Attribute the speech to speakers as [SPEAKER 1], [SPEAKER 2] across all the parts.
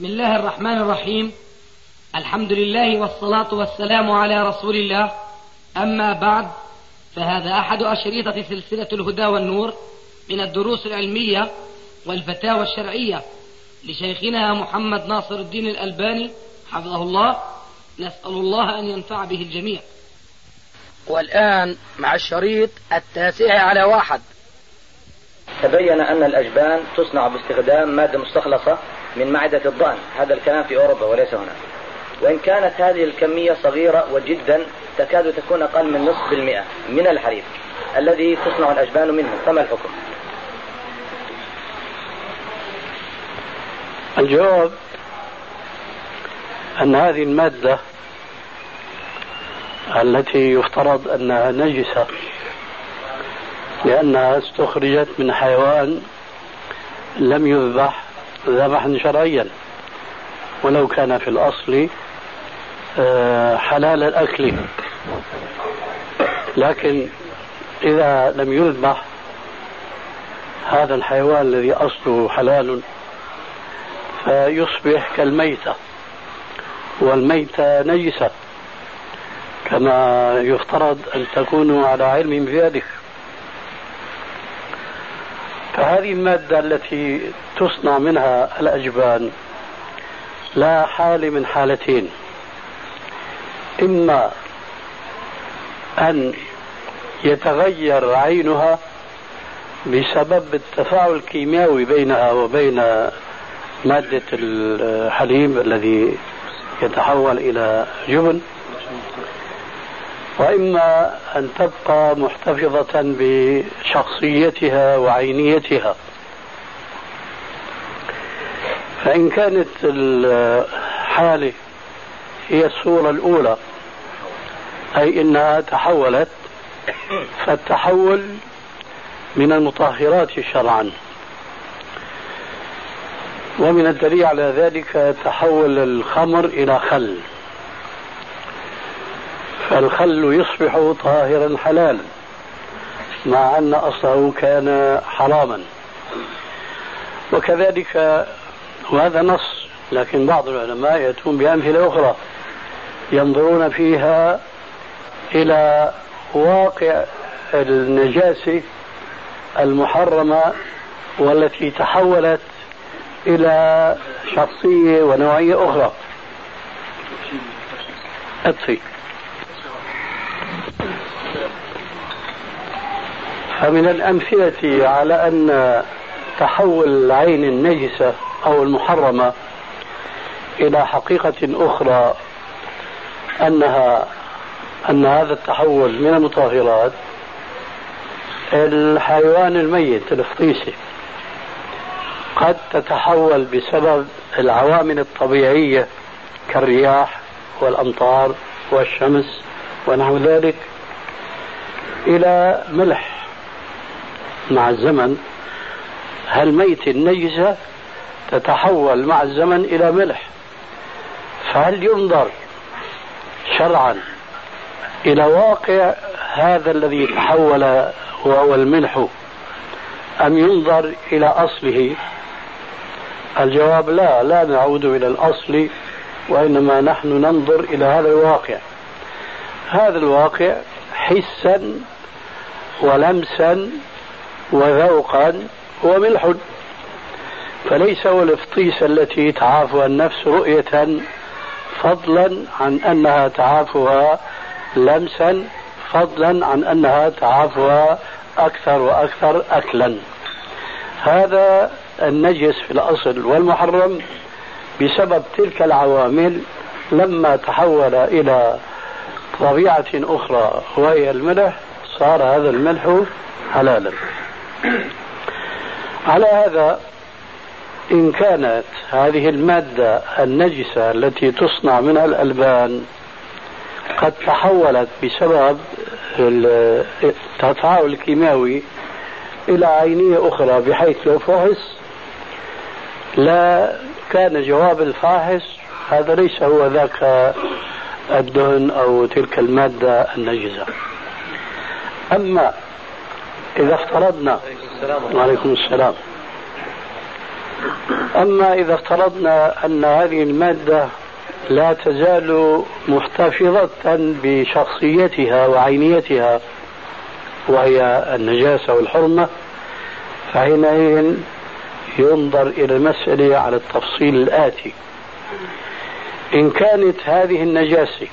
[SPEAKER 1] بسم الله الرحمن الرحيم. الحمد لله والصلاة والسلام على رسول الله. أما بعد فهذا أحد أشريطة سلسلة الهدى والنور من الدروس العلمية والفتاوى الشرعية لشيخنا محمد ناصر الدين الألباني حفظه الله. نسأل الله أن ينفع به الجميع.
[SPEAKER 2] والآن مع الشريط التاسع على واحد.
[SPEAKER 3] تبين أن الأجبان تصنع باستخدام مادة مستخلصة من معدة الضأن. هذا الكلام في أوروبا وليس هنا. وإن كانت هذه الكمية صغيرة وجدا تكاد تكون أقل من نصف المئة من الحليب الذي تصنع الأجبان منه. فما الحكم؟
[SPEAKER 4] الجواب أن هذه المادة التي يفترض أنها نجسة لأنها استخرجت من حيوان لم يذبح ذبحا شرعيا. ولو كان في الأصل آه، حلال الأكل. لكن إذا لم يذبح هذا الحيوان الذي أصله حلال فيصبح كالميتة. والميتة نجسة كما يفترض أن تكونوا على علم بذلك فهذه المادة التي تصنع منها الأجبان لا حال من حالتين. إما أن يتغير عينها بسبب التفاعل الكيميائي بينها وبين مادة الحليب الذي يتحول إلى جبن. وإما أن تبقى محتفظة بشخصيتها وعينيتها. فإن كانت الحالة هي الصورة الأولى أي أنها تحولت فالتحول من المطهرات شرعا. ومن الدليل على ذلك تحول الخمر إلى خل. فالخل يصبح طاهرا حلالا مع أن أصله كان حراما. وكذلك وهذا نص لكن بعض العلماء يأتون بأمثلة أخرى ينظرون فيها إلى واقع النجاسة المحرمة والتي تحولت إلى شخصية ونوعية أخرى. أطفي فمن الأمثلة على أن تحول العين النجسة أو المحرمة إلى حقيقة أخرى أنها أن هذا التحول من المطهرات الحيوان الميت الفطيسي قد تتحول بسبب العوامل الطبيعية كالرياح والأمطار والشمس ونحو ذلك إلى ملح مع الزمن هالميت النجسة تتحول مع الزمن إلى ملح؟ فهل ينظر شرعا إلى واقع هذا الذي تحول وهو الملح أم ينظر إلى أصله؟ الجواب لا لا نعود إلى الأصل وإنما نحن ننظر إلى هذا الواقع. هذا الواقع حسا ولمسا وذوقا وملح. فليس هو الفطيس التي تعافها النفس رؤية فضلا عن أنها تعافها لمسا فضلا عن أنها تعافها أكثر وأكثر أكلا. هذا النجس في الأصل والمحرم بسبب تلك العوامل لما تحول إلى طبيعة أخرى وهي الملح. صار هذا الملح حلالا. على هذا إن كانت هذه المادة النجسة التي تصنع منها الألبان قد تحولت بسبب التفاعل الكيماوي إلى عينية أخرى بحيث لو فحص لا كان جواب الفاحص هذا ليس هو ذاك الدهن أو تلك المادة النجسة. أما إذا افترضنا. وعليكم السلام. أما إذا افترضنا أن هذه المادة لا تزال محتفظة بشخصيتها وعينيتها وهي النجاسة والحرمة فحينئذ ينظر إلى المسألة على التفصيل الآتي. إن كانت هذه النجاسة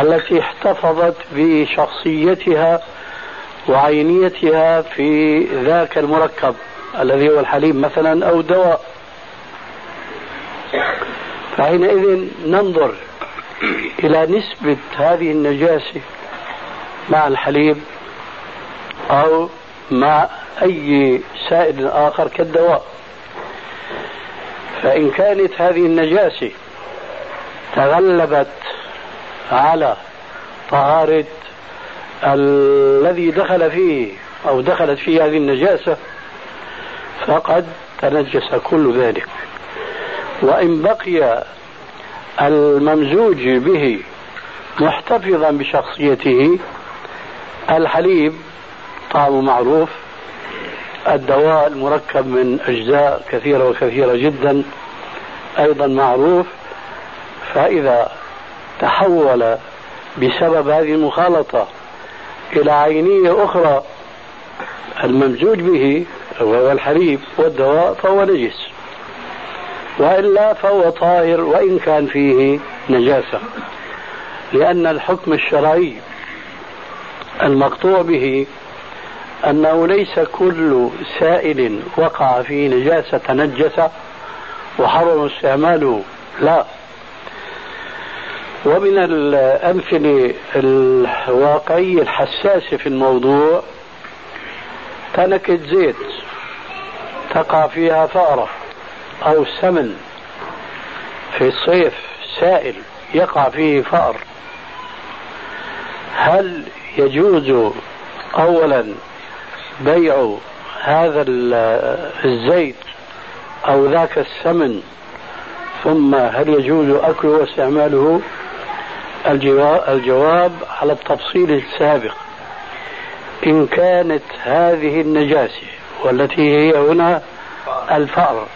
[SPEAKER 4] التي احتفظت بشخصيتها وعينيتها في ذاك المركب الذي هو الحليب مثلا أو دواء. فحينئذ ننظر إلى نسبة هذه النجاسة مع الحليب أو مع أي سائل آخر كالدواء. فإن كانت هذه النجاسة تغلبت على طهارة الذي دخل فيه أو دخلت فيه هذه النجاسة فقد تنجس كل ذلك. وإن بقي الممزوج به محتفظا بشخصيته الحليب طعمه معروف الدواء المركب من أجزاء كثيرة وكثيرة جدا أيضا معروف. فإذا تحول بسبب هذه المخالطة إلى عينية أخرى الممزوج به وهو الحليب والدواء فهو نجس. وإلا فهو طاهر وإن كان فيه نجاسة. لأن الحكم الشرعي المقطوع به أنه ليس كل سائل وقع فيه نجاسة تنجس وحرم استعماله لا. ومن الأمثلة الواقعية الحساسة في الموضوع تنكة زيت تقع فيها فأرة أو سمن في الصيف سائل يقع فيه فأر. هل يجوز أولا بيع هذا الزيت أو ذاك السمن؟ ثم هل يجوز أكله واستعماله؟ الجواب على التفصيل السابق. إن كانت هذه النجاسة والتي هي هنا الفأر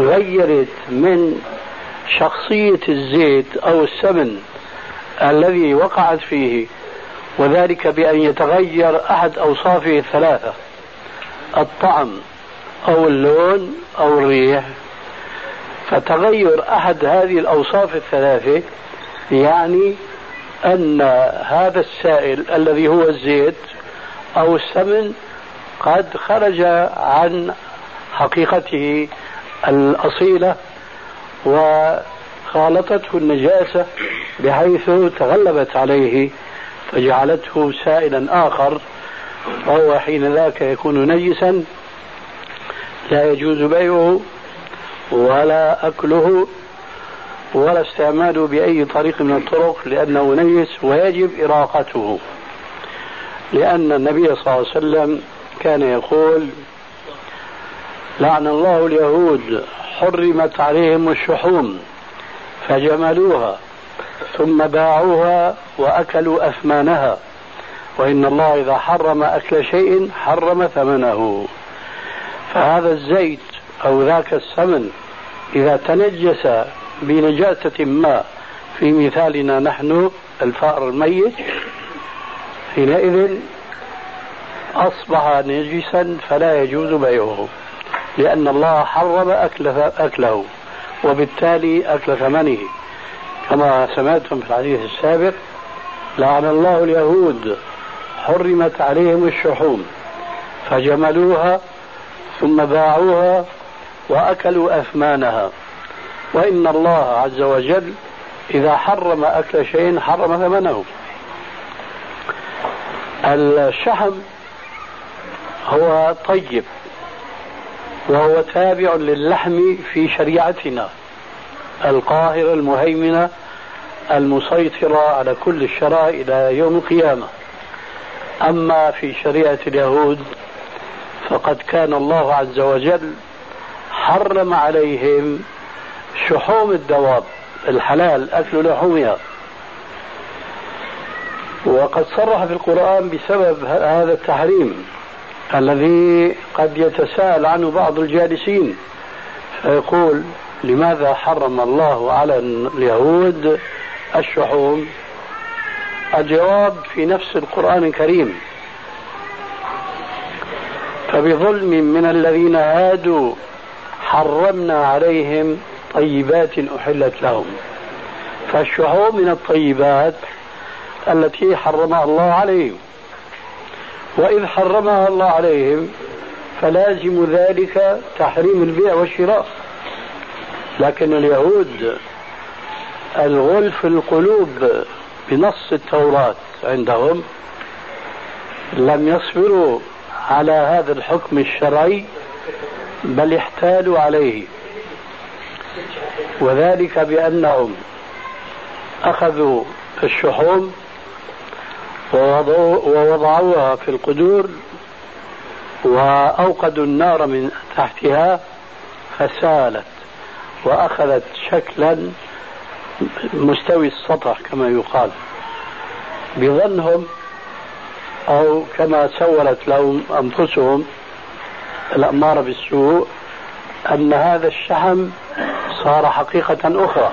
[SPEAKER 4] غيرت من شخصية الزيت أو السمن الذي وقعت فيه وذلك بأن يتغير أحد أوصافه الثلاثة الطعم أو اللون أو الريح. فتغير أحد هذه الأوصاف الثلاثة يعني أن هذا السائل الذي هو الزيت أو السمن قد خرج عن حقيقته الأصيلة وخالطته النجاسة بحيث تغلبت عليه فجعلته سائلا آخر وهو حين ذاك يكون نجسا لا يجوز بيعه ولا أكله ولا استعماله بأي طريق من الطرق لأنه نجس ويجب إراقته. لأن النبي صلى الله عليه وسلم كان يقول لعن الله اليهود حرمت عليهم الشحوم فجملوها ثم باعوها وأكلوا أثمانها وإن الله إذا حرم أكل شيء حرم ثمنه. فهذا الزيت أو ذاك السمن إذا تنجس بنجاسة ما. في مثالنا نحن الفأر الميت حينئذ أصبح نجسا فلا يجوز بيعه لأن الله حرم أكله, أكله وبالتالي أكل ثمنه. كما سمعتم في الحديث السابق لعن الله اليهود حرمت عليهم الشحوم فجملوها ثم باعوها وأكلوا أثمانها. وإن الله عز وجل إذا حرم أكل شيء حرم ثمنه. الشحم هو طيب وهو تابع للحم في شريعتنا. القاهرة المهيمنة المسيطرة على كل الشرائع إلى يوم القيامة. أما في شريعة اليهود فقد كان الله عز وجل حرم عليهم شحوم الدواب الحلال أكل لحومها. وقد صرح في القرآن بسبب هذا التحريم الذي قد يتساءل عنه بعض الجالسين. فيقول لماذا حرم الله على اليهود الشحوم؟ الجواب في نفس القرآن الكريم. فبظلم من الذين هادوا حرمنا عليهم طيبات أحلت لهم. فالشحوم من الطيبات التي حرمها الله عليهم. وإذ حرمها الله عليهم فلازم ذلك تحريم البيع والشراء. لكن اليهود الغل في القلوب بنص التوراة عندهم لم يصبروا على هذا الحكم الشرعي بل احتالوا عليه. وذلك بأنهم أخذوا الشحوم ووضعوها في القدور وأوقدوا النار من تحتها فسالت وأخذت شكلا مستوي السطح كما يقال بظنهم أو كما سولت لهم أنفسهم الأمارة بالسوء أن هذا الشحم صار حقيقة أخرى.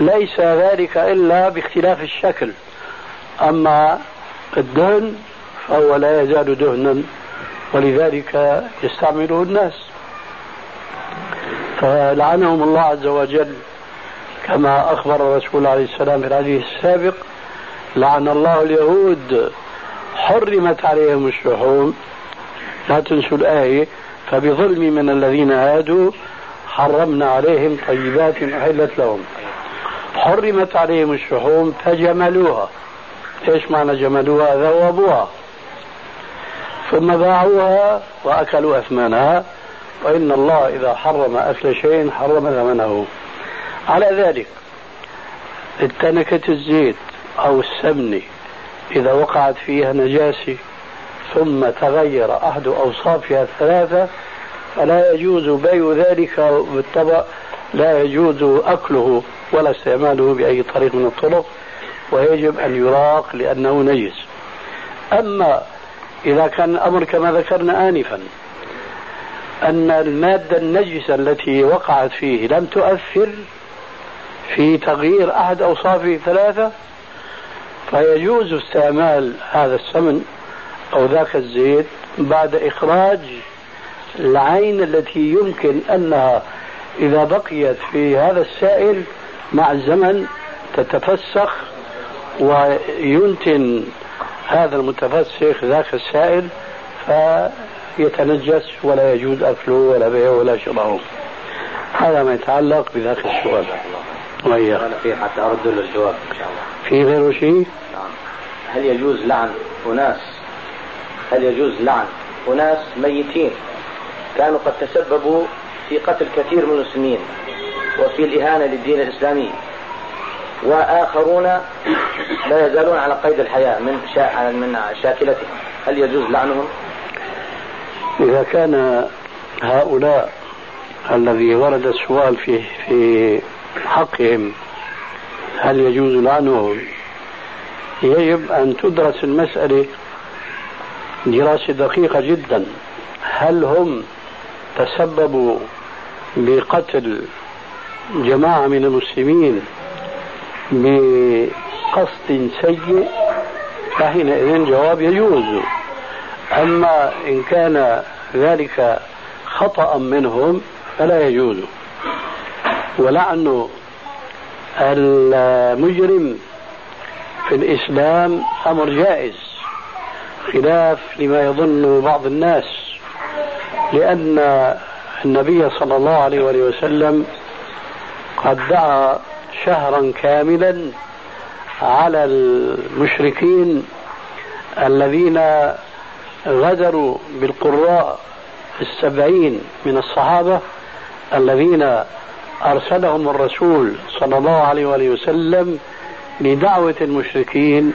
[SPEAKER 4] ليس ذلك إلا باختلاف الشكل. أما الدهن فهو لا يزال دهنا ولذلك يستعمله الناس. فلعنهم الله عز وجل كما أخبر الرسول عليه السلام في الحديث السابق لعن الله اليهود حرمت عليهم الشحوم. لا تنسوا الآية فبظلم من الذين هادوا حرمنا عليهم طيبات أحلت لهم. حرمت عليهم الشحوم فجملوها. إيش معنى جملوها؟ ذوبوها. ثم باعوها وأكلوا اثمانها وإن الله إذا حرم أكل شيء حرم ثمنه. على ذلك التنكة الزيت أو السمنه إذا وقعت فيها نجاسة ثم تغير أحد أوصافها الثلاثة فلا يجوز بيع ذلك بالطبع لا يجوز أكله ولا استعماله بأي طريق من الطرق ويجب أن يراق لأنه نجس. أما إذا كان الأمر كما ذكرنا آنفا أن المادة النجسة التي وقعت فيه لم تؤثر في تغيير أحد أوصافه الثلاثة فيجوز استعمال هذا السمن أو ذاك الزيت بعد إخراج العين التي يمكن أنها إذا بقيت في هذا السائل مع الزمن تتفسخ وينتن هذا المتفسخ ذاك السائل فيتنجس ولا يجوز أكله ولا بيعه ولا شراؤه هذا ما يتعلق بذاك السؤال.
[SPEAKER 3] وإياه أنا في حتى أرد له الجواب إن شاء الله.
[SPEAKER 4] في غيره شيء؟
[SPEAKER 3] نعم. هل يجوز لعن أناس؟ هل يجوز لعن أناس ميتين؟ كانوا قد تسببوا في قتل كثير من المسلمين وفي الإهانة للدين الإسلامي وآخرون لا يزالون على قيد الحياة من شا... من شاكلتهم هل يجوز لعنهم؟
[SPEAKER 4] إذا كان هؤلاء الذي ورد السؤال في في حقهم هل يجوز لعنهم؟ يجب أن تدرس المسألة دراسة دقيقة جدا هل هم تسببوا بقتل جماعة من المسلمين بقصد سيء فحينئذ جواب يجوز. أما إن كان ذلك خطأ منهم فلا يجوز. ولعن المجرم في الإسلام أمر جائز خلاف لما يظن بعض الناس. لأن النبي صلى الله عليه وسلم قد دعا شهرا كاملا على المشركين الذين غدروا بالقراء السبعين من الصحابة الذين أرسلهم الرسول صلى الله عليه وآله وسلم لدعوة المشركين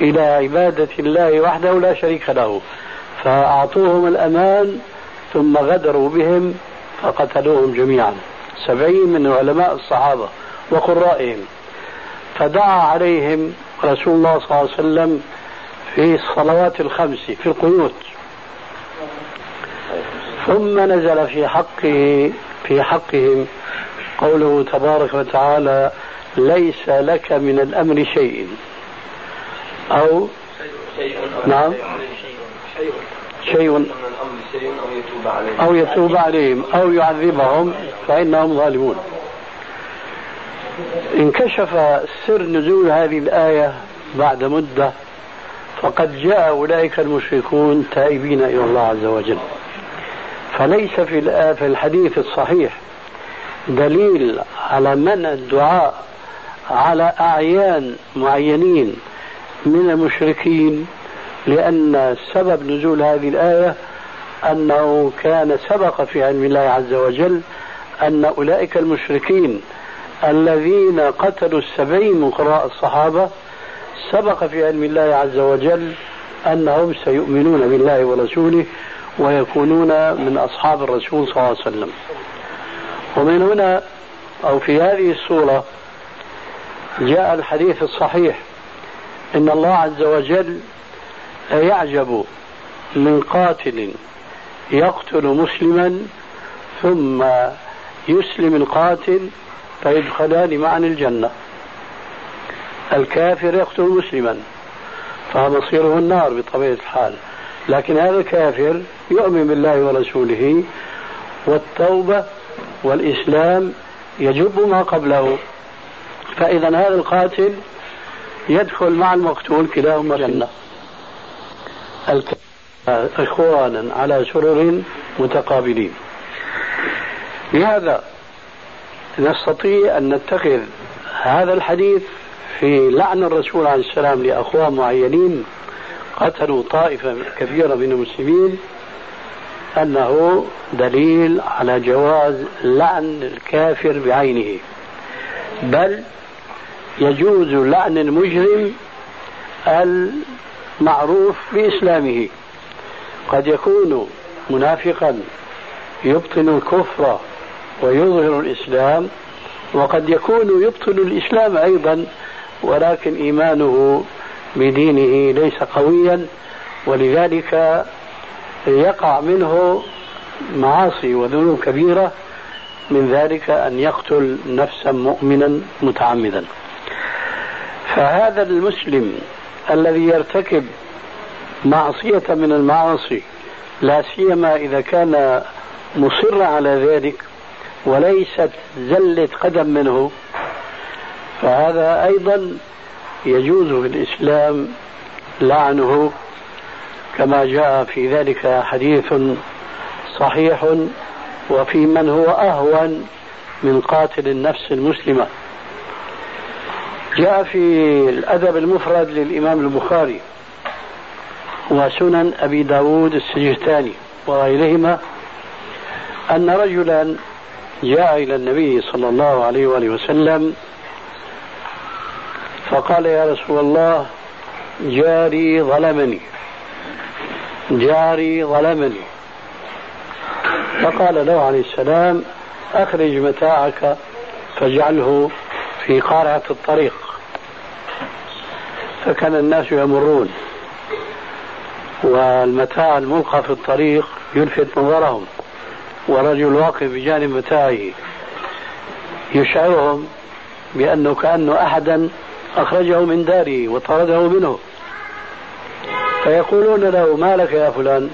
[SPEAKER 4] إلى عبادة الله وحده لا شريك له فأعطوهم الأمان ثم غدروا بهم فقتلوهم جميعا. سبعين من علماء الصحابة وقرائهم. فدعا عليهم رسول الله صلى الله عليه وسلم في الصلوات الخمس في القنوت. ثم نزل في حقه في حقهم قوله تبارك وتعالى ليس لك من الأمر شيء. أو؟ نعم. شيء. أو يتوب عليهم. أو يعذبهم فإنهم ظالمون. انكشف سر نزول هذه الآية بعد مدة فقد جاء أولئك المشركون تائبين إلى الله عز وجل. فليس في في الحديث الصحيح دليل على منع الدعاء على أعيان معينين من المشركين لأن سبب نزول هذه الآية أنه كان سبق في علم الله عز وجل أن أولئك المشركين الذين قتلوا السبعين من قراء الصحابة سبق في علم الله عز وجل أنهم سيؤمنون بالله ورسوله ويكونون من أصحاب الرسول صلى الله عليه وسلم. ومن هنا أو في هذه الصورة جاء الحديث الصحيح إن الله عز وجل يعجب من قاتل يقتل مسلما ثم يسلم القاتل فيدخلان معا الجنة. الكافر يقتل مسلما فمصيره النار بطبيعة الحال. لكن هذا الكافر يؤمن بالله ورسوله والتوبة والإسلام يجب ما قبله. فإذا هذا القاتل يدخل مع المقتول كلاهما الجنة. إخوانا على سرر متقابلين. لهذا نستطيع أن نتخذ هذا الحديث في لعن الرسول عليه السلام لأخوان معينين قتلوا طائفة كبيرة من المسلمين أنه دليل على جواز لعن الكافر بعينه. بل يجوز لعن المجرم المعروف بإسلامه قد يكون منافقا يبطن الكفر ويظهر الإسلام وقد يكون يبطل الإسلام أيضا ولكن إيمانه بدينه ليس قويا ولذلك يقع منه معاصي وذنوب كبيرة من ذلك أن يقتل نفسا مؤمنا متعمدا. فهذا المسلم الذي يرتكب معصية من المعاصي لا سيما إذا كان مصر على ذلك وليست زلة قدم منه. فهذا أيضا يجوز في الإسلام لعنه كما جاء في ذلك حديث صحيح وفي من هو أهون من قاتل النفس المسلمة. جاء في الأدب المفرد للإمام البخاري وسنن أبي داود السجستاني وغيرهما أن رجلا جاء إلى النبي صلى الله عليه وآله وسلم فقال يا رسول الله جاري ظلمني جاري ظلمني. فقال له عليه السلام أخرج متاعك فاجعله في قارعة الطريق فكان الناس يمرون والمتاع الملقى في الطريق يلفت نظرهم ورجل واقف بجانب متاعه يشعرهم بأنه كأنه أحدا أخرجه من داره وطرده منه. فيقولون له ما لك يا فلان؟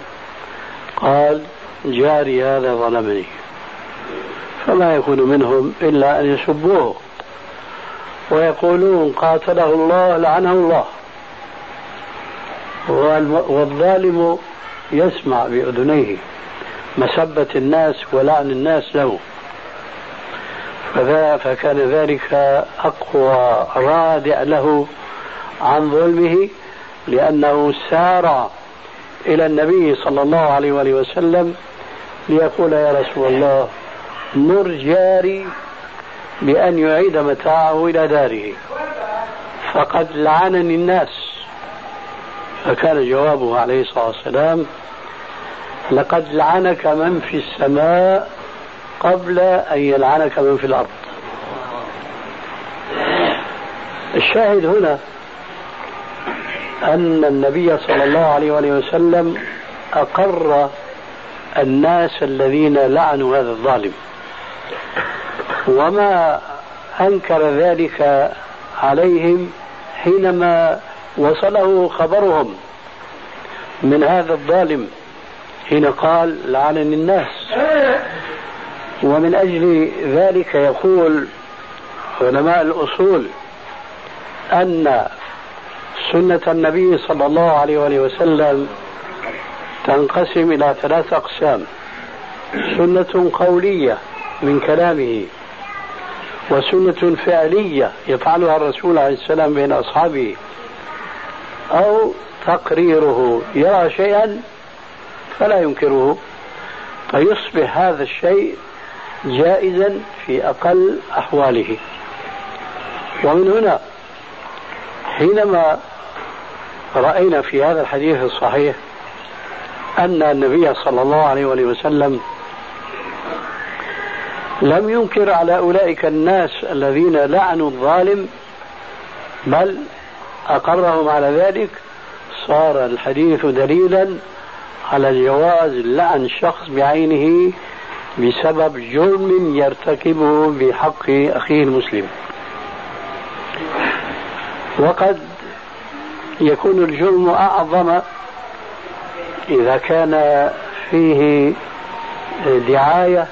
[SPEAKER 4] قال جاري هذا ظلمني. فما يكون منهم إلا أن يسبوه. ويقولون قاتله الله لعنه الله. والظالم يسمع بأذنيه مسبة الناس ولعن الناس له. فكان ذلك أقوى رادع له عن ظلمه لأنه سار إلى النبي صلى الله عليه وآله وسلم ليقول يا رسول الله مر جاري بأن يعيد متاعه إلى داره. فقد لعنني الناس. فكان جوابه عليه الصلاة والسلام لقد لعنك من في السماء قبل أن يلعنك من في الأرض. الشاهد هنا أن النبي صلى الله عليه وسلم أقر الناس الذين لعنوا هذا الظالم. وما أنكر ذلك عليهم حينما وصله خبرهم من هذا الظالم حين قال لعنني الناس. ومن أجل ذلك يقول علماء الأصول أن سنة النبي صلى الله عليه وسلم تنقسم إلى ثلاث أقسام سنة قولية من كلامه وسنة فعلية يفعلها الرسول عليه السلام بين أصحابه أو تقريره يرى شيئا فلا ينكره. فيصبح هذا الشيء جائزا في أقل أحواله. ومن هنا حينما رأينا في هذا الحديث الصحيح أن النبي صلى الله عليه وسلم لم ينكر على أولئك الناس الذين لعنوا الظالم بل أقرهم على ذلك صار الحديث دليلا على جواز لعن شخص بعينه بسبب جرم يرتكبه بحق أخيه المسلم. وقد يكون الجرم أعظم إذا كان فيه دعاية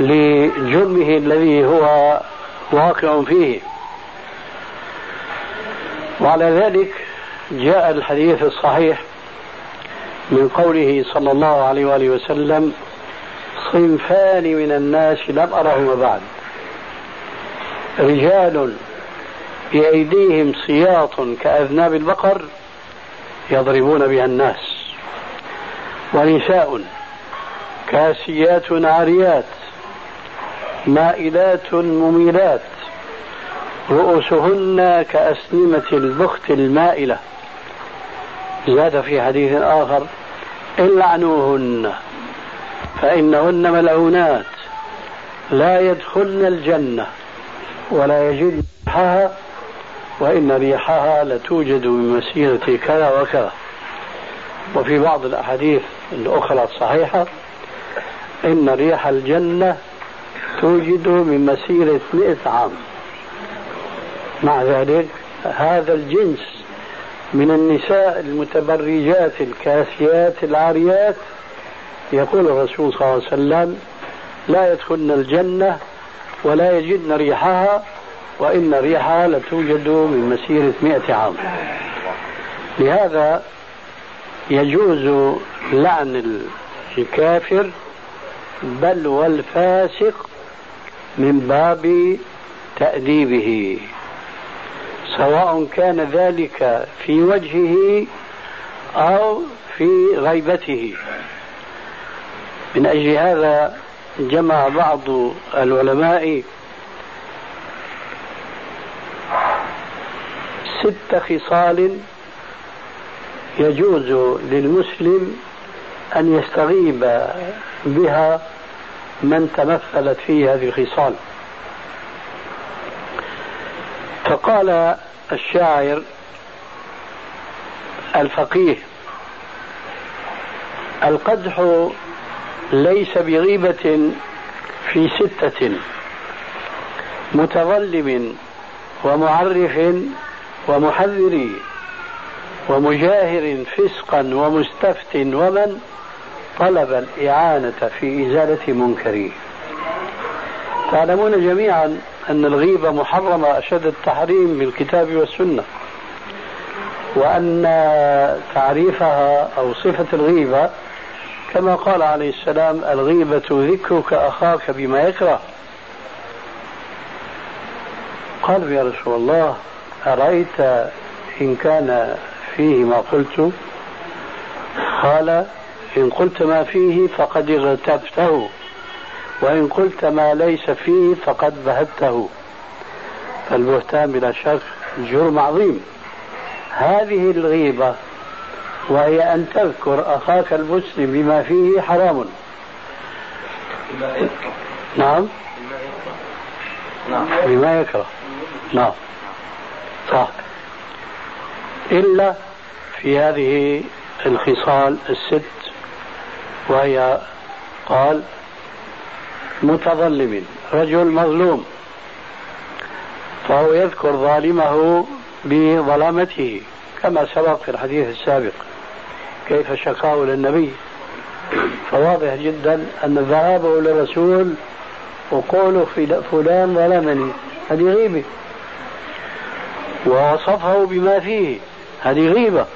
[SPEAKER 4] لجرمه الذي هو واقع فيه. وعلى ذلك جاء الحديث الصحيح من قوله صلى الله عليه وآله وسلم صنفان من الناس لم أرهما بعد. رجال بأيديهم سياط كأذناب البقر يضربون بها الناس. ونساء كاسيات عاريات مائلات مميلات رؤوسهن كأسنمة البخت المائلة. زاد في حديث آخر إلعنوهن فإنهن ملعونات لا يدخلن الجنة ولا يجد ريحها وإن ريحها لتوجد من مسيرة كذا وكذا. وفي بعض الأحاديث الأخرى الصحيحة إن ريح الجنة توجد من مسيرة مئة عام. مع ذلك هذا الجنس من النساء المتبرجات الكاسيات العاريات يقول الرسول صلى الله عليه وسلم لا يدخلن الجنة ولا يجدن ريحها وإن ريحها لتوجد من مسيرة مئة عام. لهذا يجوز لعن الكافر بل والفاسق من باب تأديبه سواء كان ذلك في وجهه أو في غيبته. من أجل هذا جمع بعض العلماء ست خصال يجوز للمسلم أن يستغيب بها من تمثلت فيه هذه الخصال. فقال الشاعر الفقيه القدح ليس بغيبة في ستة متظلم ومعرف ومحذر ومجاهر فسقا ومستفت ومن طلب الإعانة في إزالة منكره تعلمون جميعا أن الغيبة محرمة أشد التحريم بالكتاب والسنة وأن تعريفها أو صفة الغيبة كما قال عليه السلام الغيبة ذكرك أخاك بما يكره. قال يا رسول الله أرأيت إن كان فيه ما قلت؟ قال إن قلت ما فيه فقد اغتبته وإن قلت ما ليس فيه فقد بهته فالبهتان بلا شك جرم عظيم. هذه الغيبة وهي أن تذكر أخاك المسلم بما فيه حرام. نعم. بما يكره. نعم. صح. إلا في هذه الخصال الست وهي قال متظلم رجل مظلوم فهو يذكر ظالمه بظلامته كما سبق في الحديث السابق كيف شكاه للنبي. فواضح جدا أن ذهابه للرسول وقوله فلان ظلمني هذه غيبة. ووصفه بما فيه هذه غيبة.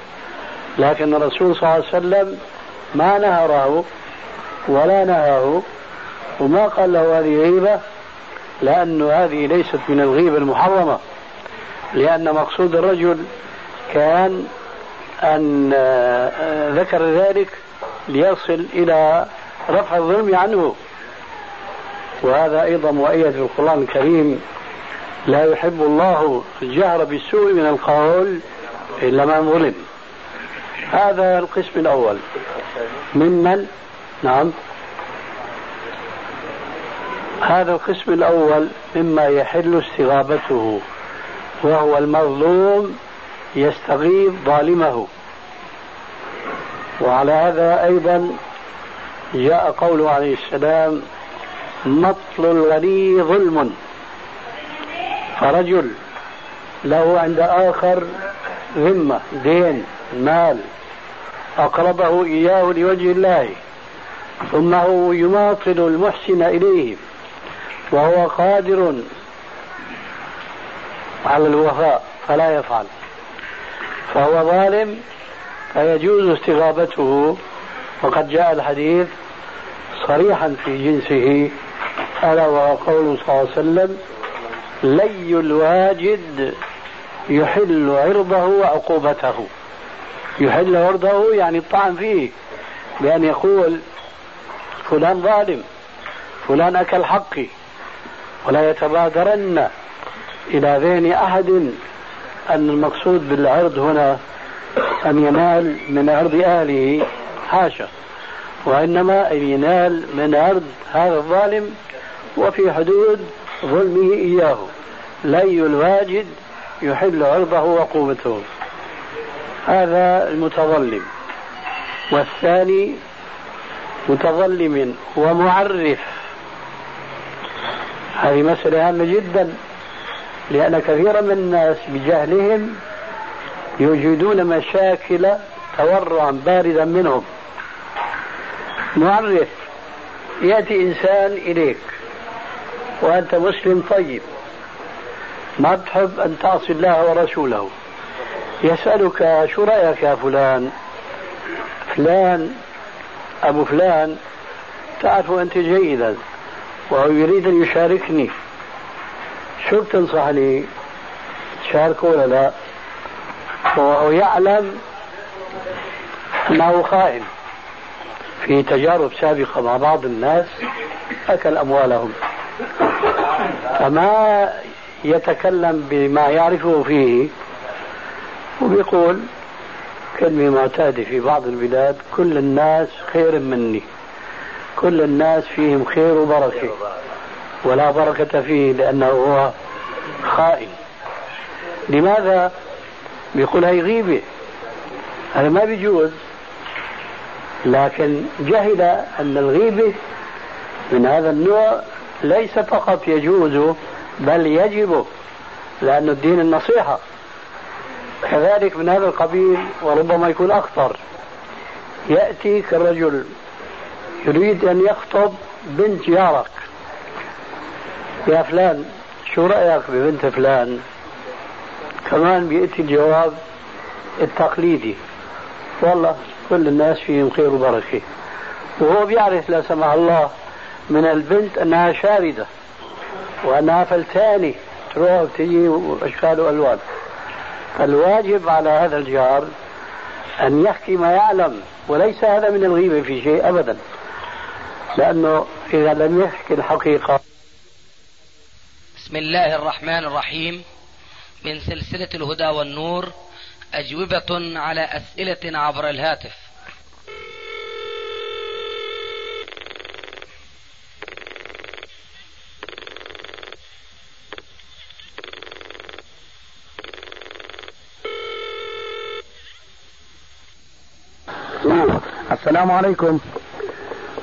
[SPEAKER 4] لكن الرسول صلى الله عليه وسلم ما نهره ولا نهاه وما قال له هذه غيبة لأن هذه ليست من الغيبة المحرمة لأن مقصود الرجل كان أن آه، ذكر ذلك ليصل إلى رفع الظلم عنه. وهذا أيضا مؤيد في القرآن الكريم لا يحب الله الجهر بالسوء من القول إلا من ظلم. هذا القسم الأول. ممن نعم. هذا القسم الأول مما يحل استغابته وهو المظلوم يستغيث ظالمه. وعلى هذا أيضا جاء قوله عليه السلام مطل الغني ظلم. فرجل له عند آخر ذمة دين مال. أقرضه إياه لوجه الله ثم هو يماطل المحسن إليه وهو قادر على الوفاء فلا يفعل. فهو ظالم فيجوز استغابته. وقد جاء الحديث صريحا في جنسه ألا وهو قوله صلى الله عليه وسلم لي الواجد يحل عرضه وعقوبته. يحل عرضه يعني الطعن فيه بأن يقول فلان ظالم فلان أكل حقي ولا يتبادرن إلى ذهن أحد أن المقصود بالعرض هنا أن ينال من عرض أهله حاشا وإنما أن ينال من عرض هذا الظالم وفي حدود ظلمه إياه. لي الواجد يحل عرضه وقوته. هذا المتظلم. والثاني متظلم ومعرف. هذه مسألة هامة جدا لأن كثيرا من الناس بجهلهم يوجدون مشاكل تورعا باردا منهم. معرف يأتي إنسان إليك وأنت مسلم طيب ما تحب أن تعصي الله ورسوله. يسألك شو رأيك يا فلان فلان أبو فلان تعرف أنت جيدا وهو يريد أن يشاركني. شو بتنصحني تشاركه ولا لا؟ وهو يعلم أنه خائن. في تجارب سابقة مع بعض الناس أكل أموالهم. فما يتكلم بما يعرفه فيه وبيقول كلمة معتادة في بعض البلاد كل الناس خير مني كل الناس فيهم خير وبركة ولا بركة فيه لأنه هو خائن. لماذا؟ بيقول هي غيبة. هذا ما بيجوز لكن جهل أن الغيبة من هذا النوع ليس فقط يجوز بل يجب لأن الدين النصيحة. كذلك من هذا القبيل وربما يكون أخطر يأتيك الرجل يريد أن يخطب بنت جارك يا فلان شو رأيك ببنت فلان؟ كمان بيأتي الجواب التقليدي. والله كل الناس فيهم خير وبركة. وهو بيعرف لا سمح الله من البنت أنها شاردة وأنها فلتاني تروح وتجي وأشكال وألوان. فالواجب على هذا الجار أن يحكي ما يعلم وليس هذا من الغيبة في شيء أبدا. لأنه إذا لم يحكي الحقيقة
[SPEAKER 2] بسم الله الرحمن الرحيم. من سلسلة الهدى والنور أجوبة على أسئلة عبر الهاتف.
[SPEAKER 5] السلام عليكم.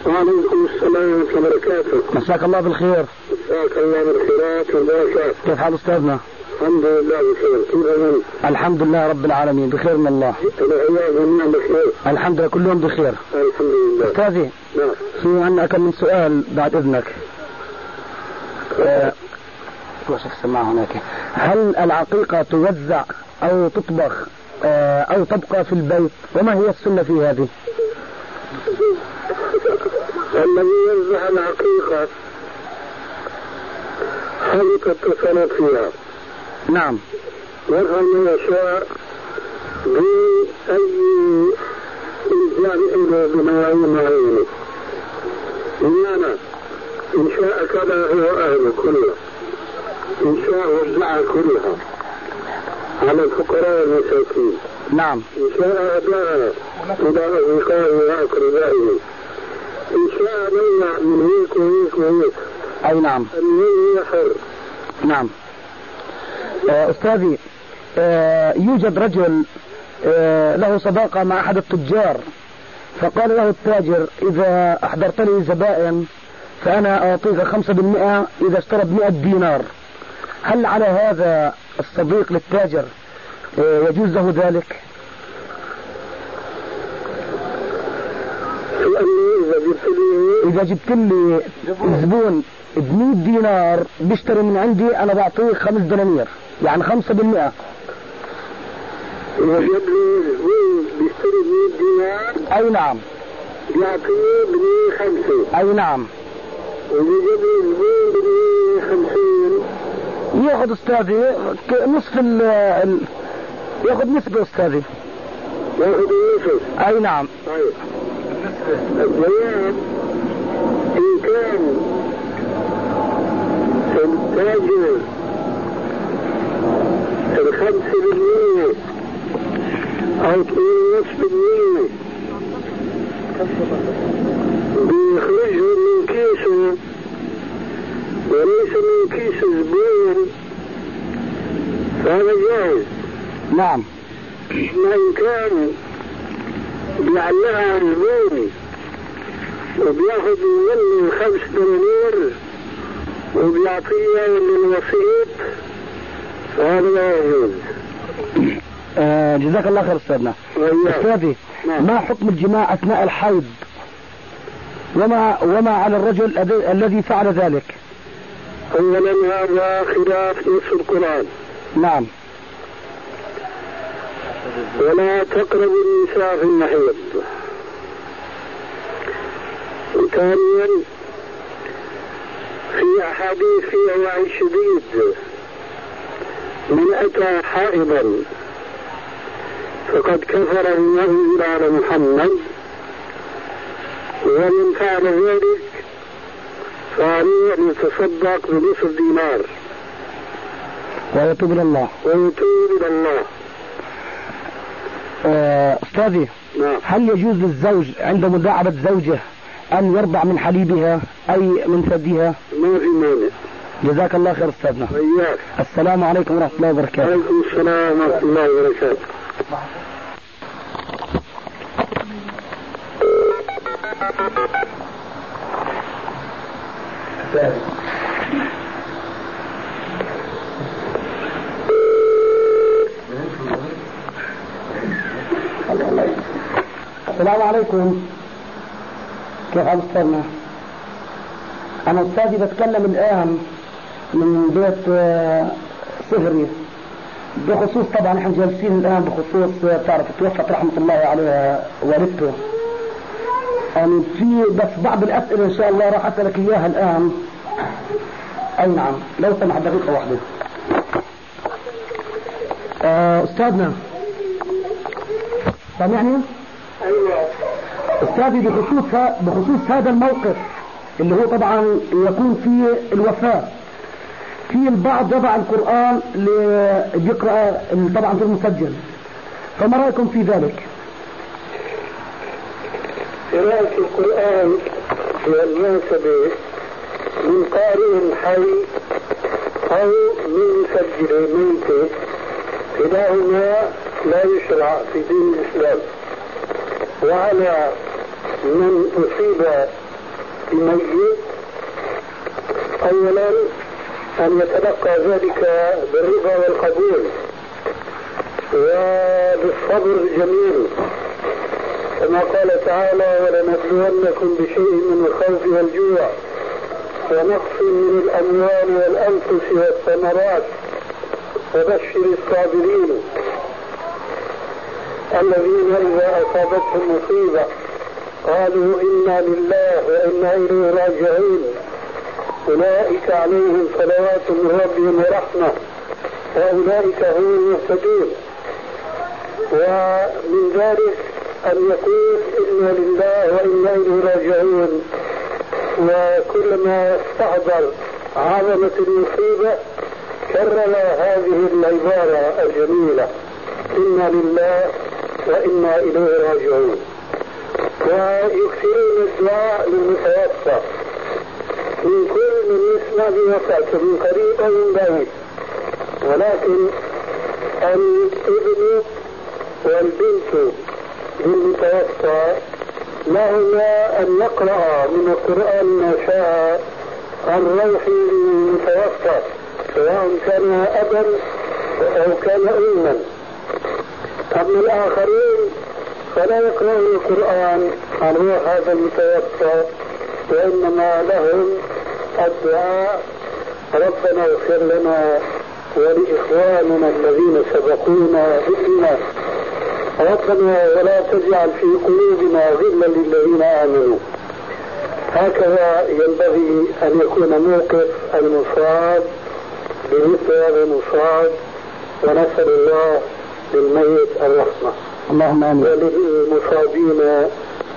[SPEAKER 6] وعليكم السلام ورحمة الله وبركاته.
[SPEAKER 7] مساك الله بالخير.
[SPEAKER 6] مساك الله بالخيرات والبركات
[SPEAKER 7] كيف حال أستاذنا؟
[SPEAKER 6] الحمد لله بخير. كيف أنت؟
[SPEAKER 7] الحمد لله رب العالمين بخير من الله.
[SPEAKER 6] بخير.
[SPEAKER 7] الحمد لله كلهم بخير.
[SPEAKER 6] الحمد لله.
[SPEAKER 7] أستاذي
[SPEAKER 6] نعم.
[SPEAKER 7] في عندنا كم من سؤال بعد إذنك. آه، هناك؟ هل العقيقة توزع أو تطبخ آه، أو تبقى في البيت؟ وما هي السنة في هذه؟
[SPEAKER 6] الذي يوزع العقيقة حدث التصرف فيها.
[SPEAKER 7] نعم.
[SPEAKER 6] يفعل ما يشاء بأي إلزام إلى بنوايا معينة بمعنى إن شاء كذا هو أهله كله إن شاء وزعها كلها. على الفقراء والمساكين
[SPEAKER 7] نعم.
[SPEAKER 6] شاء أداها إلى أصدقائه وأقربائه إن شاء منع من هيك وهيك وهيك
[SPEAKER 7] أي نعم.
[SPEAKER 6] النية حر
[SPEAKER 7] نعم. آه، أستاذي آه، يوجد رجل آه، له صداقة مع أحد التجار فقال له التاجر إذا أحضرت لي زبائن فأنا أعطيك خمسة بالمئة إذا اشترى بمئة دينار. هل على هذا الصديق للتاجر؟ يجوز له ذلك؟
[SPEAKER 6] إذا جبت لي
[SPEAKER 7] زبون ب 100 دينار بيشتري من عندي أنا بعطيه خمس دنانير يعني خمسة بالمئة.
[SPEAKER 6] إذا جاب لي زبون بيشتري 100 دينار
[SPEAKER 7] أي نعم.
[SPEAKER 6] يعطيه ب خمسة.
[SPEAKER 7] أي نعم.
[SPEAKER 6] وإذا جاب لي زبون ب 50
[SPEAKER 7] ياخذ أستاذي نصف ال- ياخذ نسبة أستاذي
[SPEAKER 6] ياخذ النصف
[SPEAKER 7] أي نعم.
[SPEAKER 6] طيب. البيان إن كان التاجر الخمسة بالمية أو اثنين ونصف بالمية بيخرجه من كيسه. وليس من كيس الزبون فهذا جائز.
[SPEAKER 7] نعم.
[SPEAKER 6] ما إن كان بيعلقها على وبياخذ منه خمس دنانير وبيعطيها للوسيط فهذا لا يجوز.
[SPEAKER 7] آه جزاك الله خير أستاذنا.
[SPEAKER 6] وإياك.
[SPEAKER 7] أستاذي
[SPEAKER 6] نعم.
[SPEAKER 7] ما حكم الجماع أثناء الحيض؟ وما وما على الرجل الذي- الذي فعل ذلك؟
[SPEAKER 6] أولا هذا خلاف نص القرآن.
[SPEAKER 7] نعم.
[SPEAKER 6] ولا تقربوا النساء في المحيض. وثانيا في أحاديث فيها وعي شديد من أتى حائضا فقد كفر بما أنزل على محمد ومن فعل ذلك فعليه أن يتصدق بنصف دينار.
[SPEAKER 7] ويتوب إلى الله.
[SPEAKER 6] ويتوب إلى الله.
[SPEAKER 7] أستاذي
[SPEAKER 6] نعم.
[SPEAKER 7] هل يجوز للزوج عند مداعبة زوجه أن يرضع من حليبها أي من ثديها؟
[SPEAKER 6] ما في مانع.
[SPEAKER 7] جزاك الله خير أستاذنا.
[SPEAKER 6] وإياك
[SPEAKER 7] السلام عليكم ورحمة الله وبركاته.
[SPEAKER 6] وعليكم السلام ورحمة الله وبركاته.
[SPEAKER 7] السلام عليكم. كيف حال أستاذنا؟ أنا أستاذي بتكلم الآن من بيت آه، صهري بخصوص طبعا إحنا جالسين الآن بخصوص آه، تعرف توفت رحمة الله عليها والدته. يعني في بس بعض الأسئلة إن شاء الله راح أسألك إياها الآن. أي نعم لو سمحت دقيقة واحدة. آه، أستاذنا. سامعني؟ أستاذي بخصوص بخصوص هذا الموقف اللي هو طبعا يكون فيه الوفاة. في البعض يضع القرآن اللي بيقرأ طبعا في المسجل. فما رأيكم في ذلك؟
[SPEAKER 6] قراءة القرآن والمناسبة من قارئ حي أو من مسجل ميت. كلاهما لا يشرع في دين الإسلام. وعلى من أصيب بميت أولا أن يتلقى ذلك بالرضا والقبول وبالصبر الجميل. كما قال تعالى ولنبلونكم بشيء من الخوف والجوع ونقص من الأموال والأنفس والثمرات وبشر الصابرين الذين إذا أصابتهم مصيبة. قالوا إنا لله وإنا إليه راجعون. أولئك عليهم صلوات من ربهم ورحمة. وأولئك هم المهتدون. ومن ذلك أن يقول إنا لله وإنا إليه راجعون. وكلما استحضر عظمة المصيبة كرر هذه العبارة الجميلة. إنا لله وإنا إليه راجعون. ويكثرون الدعاء للمتوفى من كل من يسمع بوفاته من قريب أو من بعيد. ولكن الابن والبنت للمتوفى لهما أن يقرأ من القرآن ما شاء عن روح للمتوفى سواء كان أبا أو كان أما. أما الآخرين فلا يقرأون القرآن روح هذا المتوفى وإنما لهم الدعاء. ربنا اغفر لنا ولإخواننا الذين سبقونا بالإيمان. ربنا ولا تجعل في قلوبنا غلا للذين آمنوا. هكذا ينبغي أن يكون موقف المصاب بمثل هذا المصاب ونسأل الله للميت الرحمة.
[SPEAKER 7] اللهم آمين.
[SPEAKER 6] وللمصابين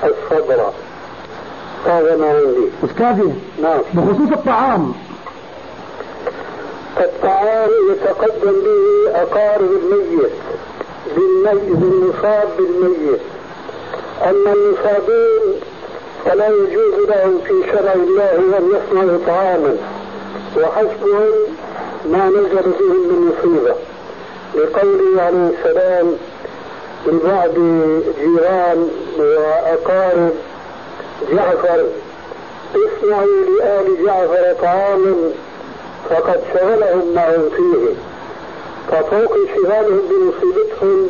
[SPEAKER 6] الصبر. هذا ما عندي.
[SPEAKER 7] استاذي
[SPEAKER 6] نعم.
[SPEAKER 7] بخصوص الطعام.
[SPEAKER 6] الطعام يتقدم به أقارب الميت بالميت بالمصاب بالميت. أما المصابين فلا يجوز لهم في شرع الله أن يصنعوا طعاما وحسبهم ما نزل بهم من مصيبة. لقوله عليه السلام لبعض جيران وأقارب جعفر. اصنعوا لآل جعفر طعاما فقد شغلهم معهم فيه. ففوق انشغالهم بمصيبتهم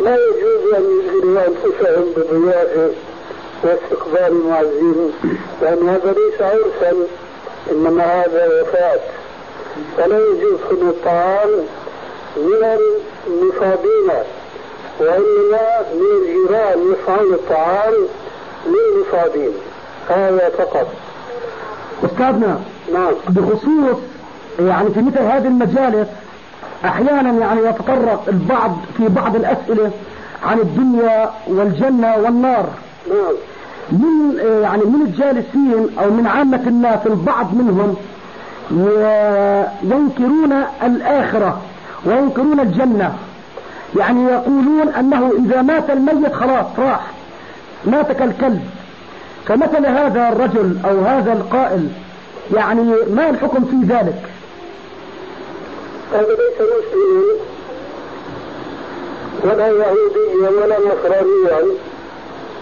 [SPEAKER 6] لا يجوز أن يشغلوا أنفسهم بضيافة واستقبال المعزين لأن هذا ليس عرسا إنما هذا وفاة. فلا يجوز خذ الطعام من المصابين وانما من الجيران يصنعون الطعام للمصابين هذا فقط.
[SPEAKER 7] أستاذنا
[SPEAKER 6] نعم.
[SPEAKER 7] بخصوص يعني في مثل هذه المجالس أحيانا يعني يتطرق البعض في بعض الأسئلة عن الدنيا والجنة والنار.
[SPEAKER 6] نعم.
[SPEAKER 7] من يعني من الجالسين أو من عامة الناس البعض منهم ينكرون الآخرة وينكرون الجنة؟ يعني يقولون أنه إذا مات الميت خلاص راح. مات كالكلب. فمثل هذا الرجل أو هذا القائل يعني ما الحكم في ذلك؟
[SPEAKER 6] هذا ليس مسلما ولا يهوديا ولا نصرانيا.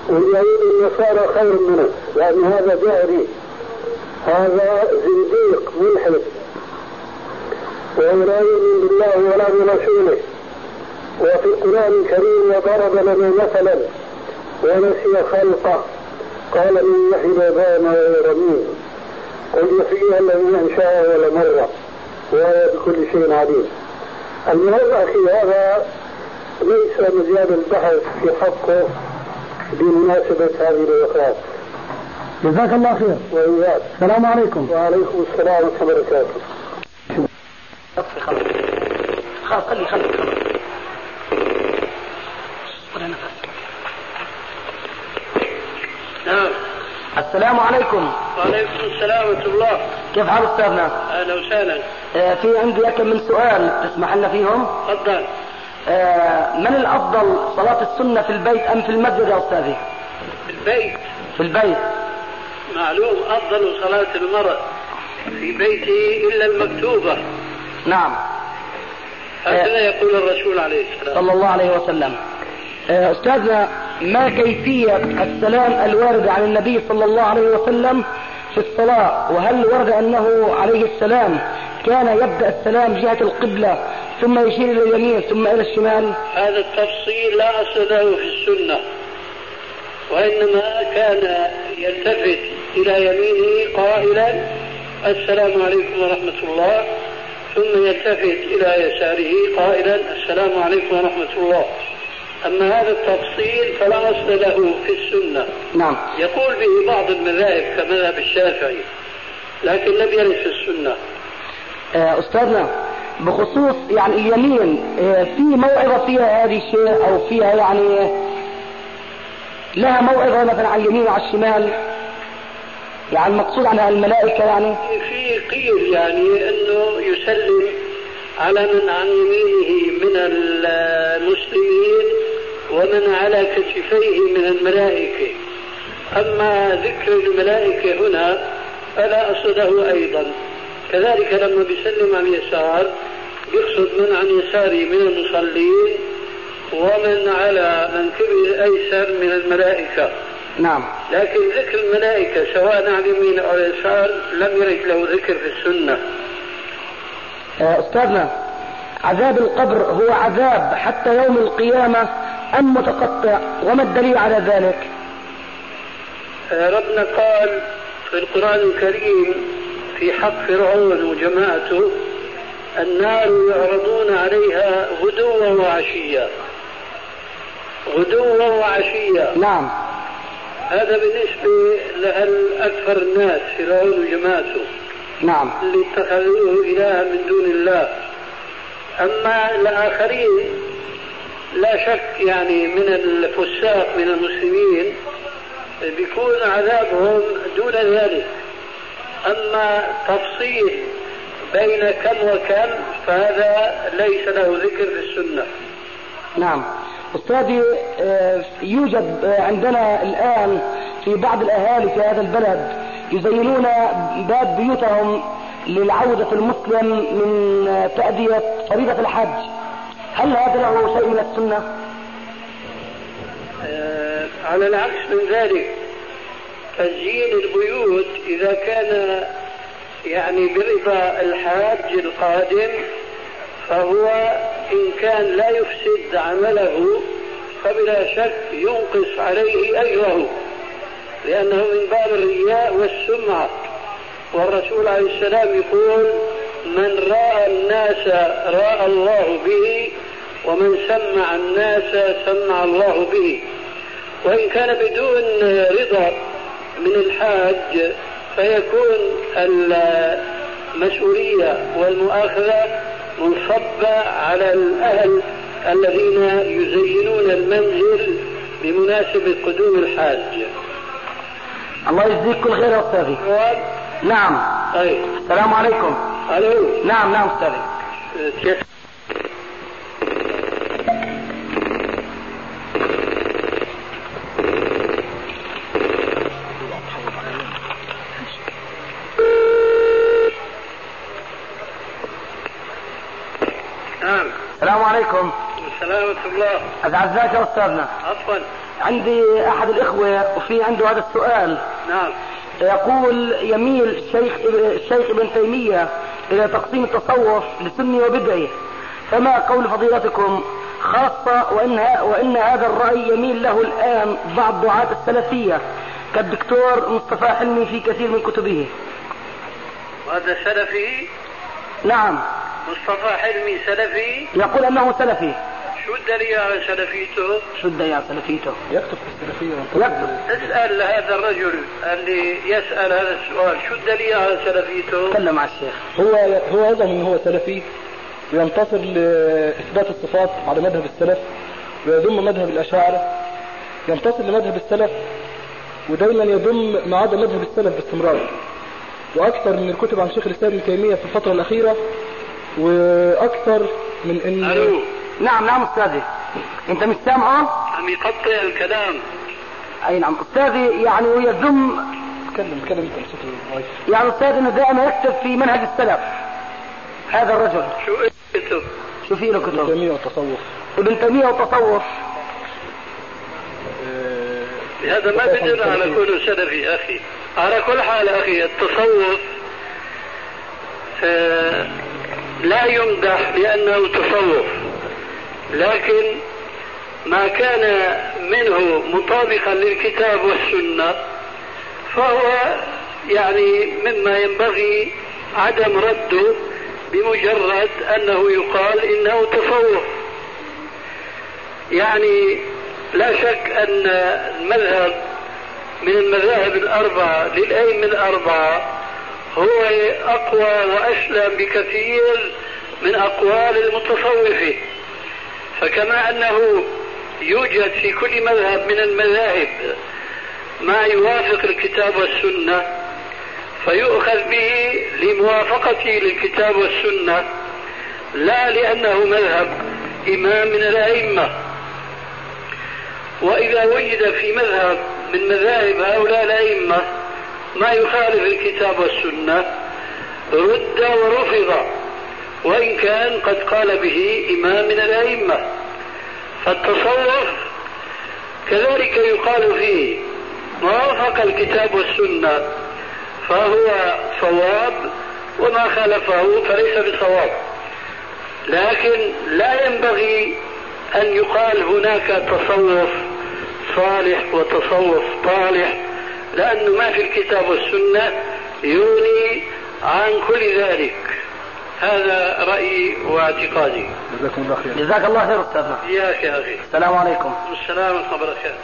[SPEAKER 6] واليهود النصارى خير منه لأن هذا جاهلي هذا زنديق ملحد. وهو لا يؤمن بالله ولا برسوله. وفي القرآن الكريم وضرب لنا مثلا ونسي خلقه. قال من يحيي وهو رميم. قل يحييها الذي أنشأها ولا مرة وهو بكل شيء عليم. المهم أخي هذا ليس مجال البحث في حقه بمناسبة هذه الوفاة.
[SPEAKER 7] جزاك الله خير.
[SPEAKER 6] وإياك.
[SPEAKER 7] السلام عليكم.
[SPEAKER 6] وعليكم السلام ورحمة الله وبركاته.
[SPEAKER 5] خلاص خلي خلي. خلاص ولا نفس
[SPEAKER 6] نعم.
[SPEAKER 5] السلام عليكم.
[SPEAKER 6] وعليكم السلام ورحمة الله.
[SPEAKER 5] كيف حال أستاذنا؟
[SPEAKER 6] أهلا وسهلا.
[SPEAKER 5] آه، في عندي لك من سؤال تسمح لنا فيهم؟
[SPEAKER 6] تفضل.
[SPEAKER 5] آه، من الأفضل صلاة السنة في البيت أم في المسجد يا أستاذي؟
[SPEAKER 6] البيت.
[SPEAKER 5] في البيت.
[SPEAKER 6] معلوم أفضل صلاة المرء في بيته إلا المكتوبة.
[SPEAKER 5] نعم.
[SPEAKER 6] هكذا يقول الرسول عليه السلام.
[SPEAKER 5] صلى الله عليه وسلم. آه، استاذنا
[SPEAKER 7] ما كيفية السلام الوارد عن النبي صلى الله عليه وسلم في الصلاة؟ وهل ورد أنه عليه السلام كان يبدأ السلام جهة القبلة ثم يشير إلى اليمين ثم إلى الشمال؟
[SPEAKER 5] هذا التفصيل لا أصل له في السنة وإنما كان يلتفت إلى يمينه قائلا السلام عليكم ورحمة الله. ثم يلتفت إلى يساره قائلا السلام عليكم ورحمة الله. أما هذا التفصيل فلا أصل له في السنة.
[SPEAKER 7] نعم.
[SPEAKER 5] يقول به بعض المذاهب كمذهب الشافعي لكن لم يرد في السنة.
[SPEAKER 7] آه، أستاذنا بخصوص يعني اليمين آه، في موعظة فيها هذه الشيء أو فيها يعني لها موعظة مثلا على اليمين وعلى الشمال؟ يعني المقصود عنها الملائكة يعني؟
[SPEAKER 5] في قيل يعني أنه يسلم على من عن يمينه من المسلمين ومن على كتفيه من الملائكة. أما ذكر الملائكة هنا فلا أصله أيضا. كذلك لما بيسلم عن يسار يقصد من عن يساره من المصلين ومن على منكبه الأيسر من الملائكة.
[SPEAKER 7] نعم.
[SPEAKER 5] لكن ذكر الملائكة سواء عن يمين أو يسار لم يرد له ذكر في السنة.
[SPEAKER 7] أستاذنا عذاب القبر هو عذاب حتى يوم القيامة أم متقطع؟ وما الدليل على ذلك؟
[SPEAKER 5] آه، ربنا قال في القرآن الكريم في حق فرعون وجماعته النار يعرضون عليها غدوا وعشيا. غدوا وعشيا.
[SPEAKER 7] نعم.
[SPEAKER 5] هذا بالنسبة لأكثر الناس فرعون وجماعته.
[SPEAKER 7] نعم.
[SPEAKER 5] اللي اتخذوه إلها من دون الله. أما الآخرين لا شك يعني من الفساق من المسلمين بيكون عذابهم دون ذلك. أما تفصيل بين كم وكم فهذا ليس له ذكر في السنة.
[SPEAKER 7] نعم. أستاذي آه، يوجد عندنا الآن في بعض الأهالي في هذا البلد يزينون باب بيوتهم للعودة المسلم من آه، تأدية فريضة الحج هل هذا له شيء من السنة؟
[SPEAKER 5] على العكس من ذلك تزيين البيوت إذا كان يعني برضا الحاج القادم فهو إن كان لا يفسد عمله فبلا شك ينقص عليه أجره لأنه من باب الرياء والسمعة. والرسول عليه السلام يقول من رأى الناس رأى الله به ومن سمع الناس سمع الله به. وإن كان بدون رضا من الحاج فيكون المسؤولية والمؤاخذة منصبة على الأهل الذين يزينون المنزل بمناسبة قدوم الحاج.
[SPEAKER 7] الله يجزيك كل خير يا أستاذي. نعم.
[SPEAKER 5] طيب
[SPEAKER 7] السلام عليكم.
[SPEAKER 5] ألو.
[SPEAKER 7] نعم نعم أستاذي.
[SPEAKER 5] كيف نعم.
[SPEAKER 7] السلام عليكم.
[SPEAKER 5] السلام ورحمة الله.
[SPEAKER 7] أتعزاك يا أستاذنا.
[SPEAKER 5] عفوا.
[SPEAKER 7] عندي أحد الإخوة وفي عنده هذا السؤال.
[SPEAKER 5] نعم.
[SPEAKER 7] يقول يميل الشيخ الشيخ ابن تيمية إلى تقسيم التصوف لسني وبدعي فما قول فضيلتكم خاصة وإن, وإن هذا الرأي يميل له الآن بعض دعاة السلفية كالدكتور مصطفى حلمي في كثير من كتبه.
[SPEAKER 5] وهذا سلفي؟
[SPEAKER 7] نعم.
[SPEAKER 5] مصطفى حلمي سلفي؟
[SPEAKER 7] يقول أنه سلفي.
[SPEAKER 5] شو الدليل على سلفيته؟
[SPEAKER 7] شو الدليل على سلفيته.
[SPEAKER 8] يكتب في السلفية
[SPEAKER 7] يكتب
[SPEAKER 5] اسأل هذا الرجل اللي يسأل هذا السؤال. شو الدليل على سلفيته؟
[SPEAKER 7] تكلم مع الشيخ.
[SPEAKER 9] هو هو يزعم إن هو سلفي وينتصر لإثبات الصفات على مذهب السلف ويذم مذهب الأشاعرة. ينتصر لمذهب السلف ودايما يذم ما عدا مذهب السلف باستمرار. وأكثر من الكتب عن شيخ الإسلام ابن تيمية في الفترة الأخيرة وأكثر من ان
[SPEAKER 5] ألو.
[SPEAKER 7] نعم نعم أستاذي. أنت مش سامعه؟
[SPEAKER 5] عم يقطع الكلام.
[SPEAKER 7] أي نعم أستاذي يعني ويذم
[SPEAKER 9] تكلم تكلم
[SPEAKER 7] يعني أستاذ أنه دائما يكتب في منهج السلف. هذا الرجل.
[SPEAKER 5] شو اسمه؟
[SPEAKER 7] شو في له
[SPEAKER 9] ابن
[SPEAKER 7] كتب؟
[SPEAKER 9] تيمية والتصوف
[SPEAKER 7] ابن تيمية والتصوف
[SPEAKER 5] هذا ما بدنا على كونه سلفي أخي. على كل حال أخي التصوف آه لا يمدح لأنه تصوف. لكن ما كان منه مطابقا للكتاب والسنة فهو يعني مما ينبغي عدم رده بمجرد أنه يقال إنه تصوف. يعني لا شك أن المذهب من المذاهب الأربعة للأئمة الأربعة هو أقوى وأسلم بكثير من أقوال المتصوفة فكما أنه يوجد في كل مذهب من المذاهب ما يوافق الكتاب والسنة فيؤخذ به لموافقته للكتاب والسنة لا لأنه مذهب إمام من الأئمة. وإذا وجد في مذهب من مذاهب هؤلاء الأئمة ما يخالف الكتاب والسنة رد ورفض. وإن كان قد قال به إمام من الأئمة. فالتصوف كذلك يقال فيه ما وافق الكتاب والسنة فهو صواب وما خالفه فليس بصواب. لكن لا ينبغي أن يقال هناك تصوف صالح وتصوف طالح لأنه ما في الكتاب والسنة يغني عن كل ذلك. هذا رأيي واعتقادي.
[SPEAKER 7] جزاكم الله خير. جزاك الله خير أستاذنا
[SPEAKER 5] إياك يا أخي
[SPEAKER 7] السلام عليكم.
[SPEAKER 5] السلام ورحمة الله وبركاته.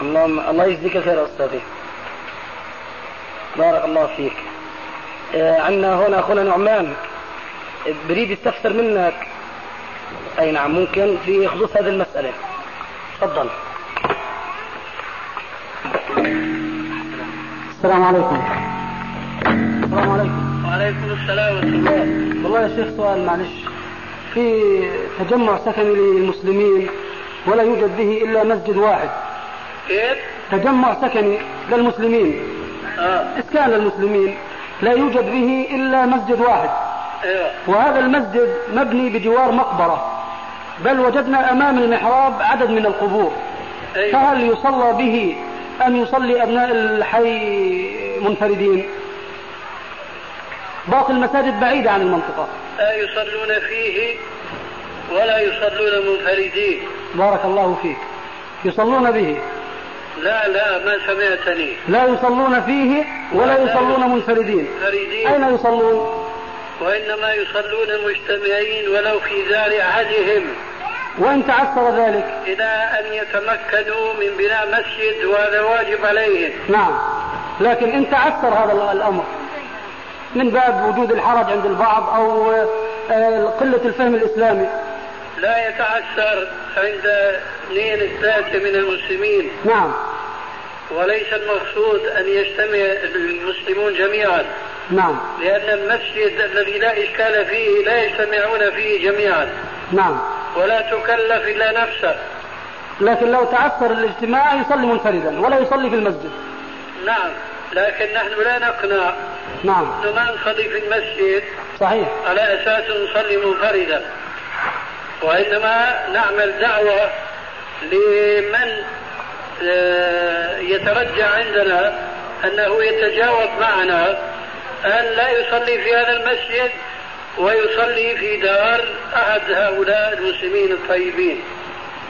[SPEAKER 7] اللهم الله يجزيك خير أستاذي. بارك الله فيك. آه عندنا هنا أخونا نعمان. بريد يستفسر منك. أي نعم ممكن في خصوص هذه المسألة. تفضل. السلام عليكم. السلام عليكم.
[SPEAKER 5] وعليكم السلام ورحمة الله.
[SPEAKER 7] والله يا شيخ سؤال معلش. في تجمع سكني للمسلمين ولا يوجد به إلا مسجد واحد.
[SPEAKER 5] كيف؟
[SPEAKER 7] تجمع سكني للمسلمين.
[SPEAKER 5] آه.
[SPEAKER 7] إسكان للمسلمين لا يوجد به إلا مسجد واحد.
[SPEAKER 5] أيوه.
[SPEAKER 7] وهذا المسجد مبني بجوار مقبرة. بل وجدنا أمام المحراب عدد من القبور.
[SPEAKER 5] أيوه.
[SPEAKER 7] فهل يصلى به أم يصلي أبناء الحي منفردين؟ باقي المساجد بعيدة عن المنطقة.
[SPEAKER 5] لا يصلون فيه ولا يصلون منفردين.
[SPEAKER 7] بارك الله فيك. يصلون به.
[SPEAKER 5] لا لا ما سمعتني.
[SPEAKER 7] لا يصلون فيه ولا يصلون منفردين.
[SPEAKER 5] منفردين.
[SPEAKER 7] أين يصلون؟
[SPEAKER 5] وإنما يصلون مجتمعين ولو في دار أحدهم
[SPEAKER 7] وإن تعثر ذلك.
[SPEAKER 5] إلى أن يتمكنوا من بناء مسجد وهذا واجب عليهم.
[SPEAKER 7] نعم. لكن إن تعثر هذا الأمر. من باب وجود الحرج عند البعض أو آه، قلة الفهم الإسلامي.
[SPEAKER 5] لا يتعثر عند اثنين ثلاثة من المسلمين.
[SPEAKER 7] نعم.
[SPEAKER 5] وليس المقصود أن يجتمع المسلمون جميعا.
[SPEAKER 7] نعم.
[SPEAKER 5] لأن المسجد الذي لا إشكال فيه لا يجتمعون فيه جميعا.
[SPEAKER 7] نعم.
[SPEAKER 5] ولا تكلف إلا نفسه.
[SPEAKER 7] لكن لو تعثر الاجتماع يصلي منفردا ولا يصلي في المسجد.
[SPEAKER 5] نعم. لكن نحن لا نقنع.
[SPEAKER 7] نعم.
[SPEAKER 5] ما نصلي في المسجد.
[SPEAKER 7] صحيح.
[SPEAKER 5] على أساس نصلي منفردا. وإنما نعمل دعوة لمن آه، يترجى عندنا أنه يتجاوب معنا أن لا يصلي في هذا المسجد ويصلي في دار أحد هؤلاء المسلمين الطيبين.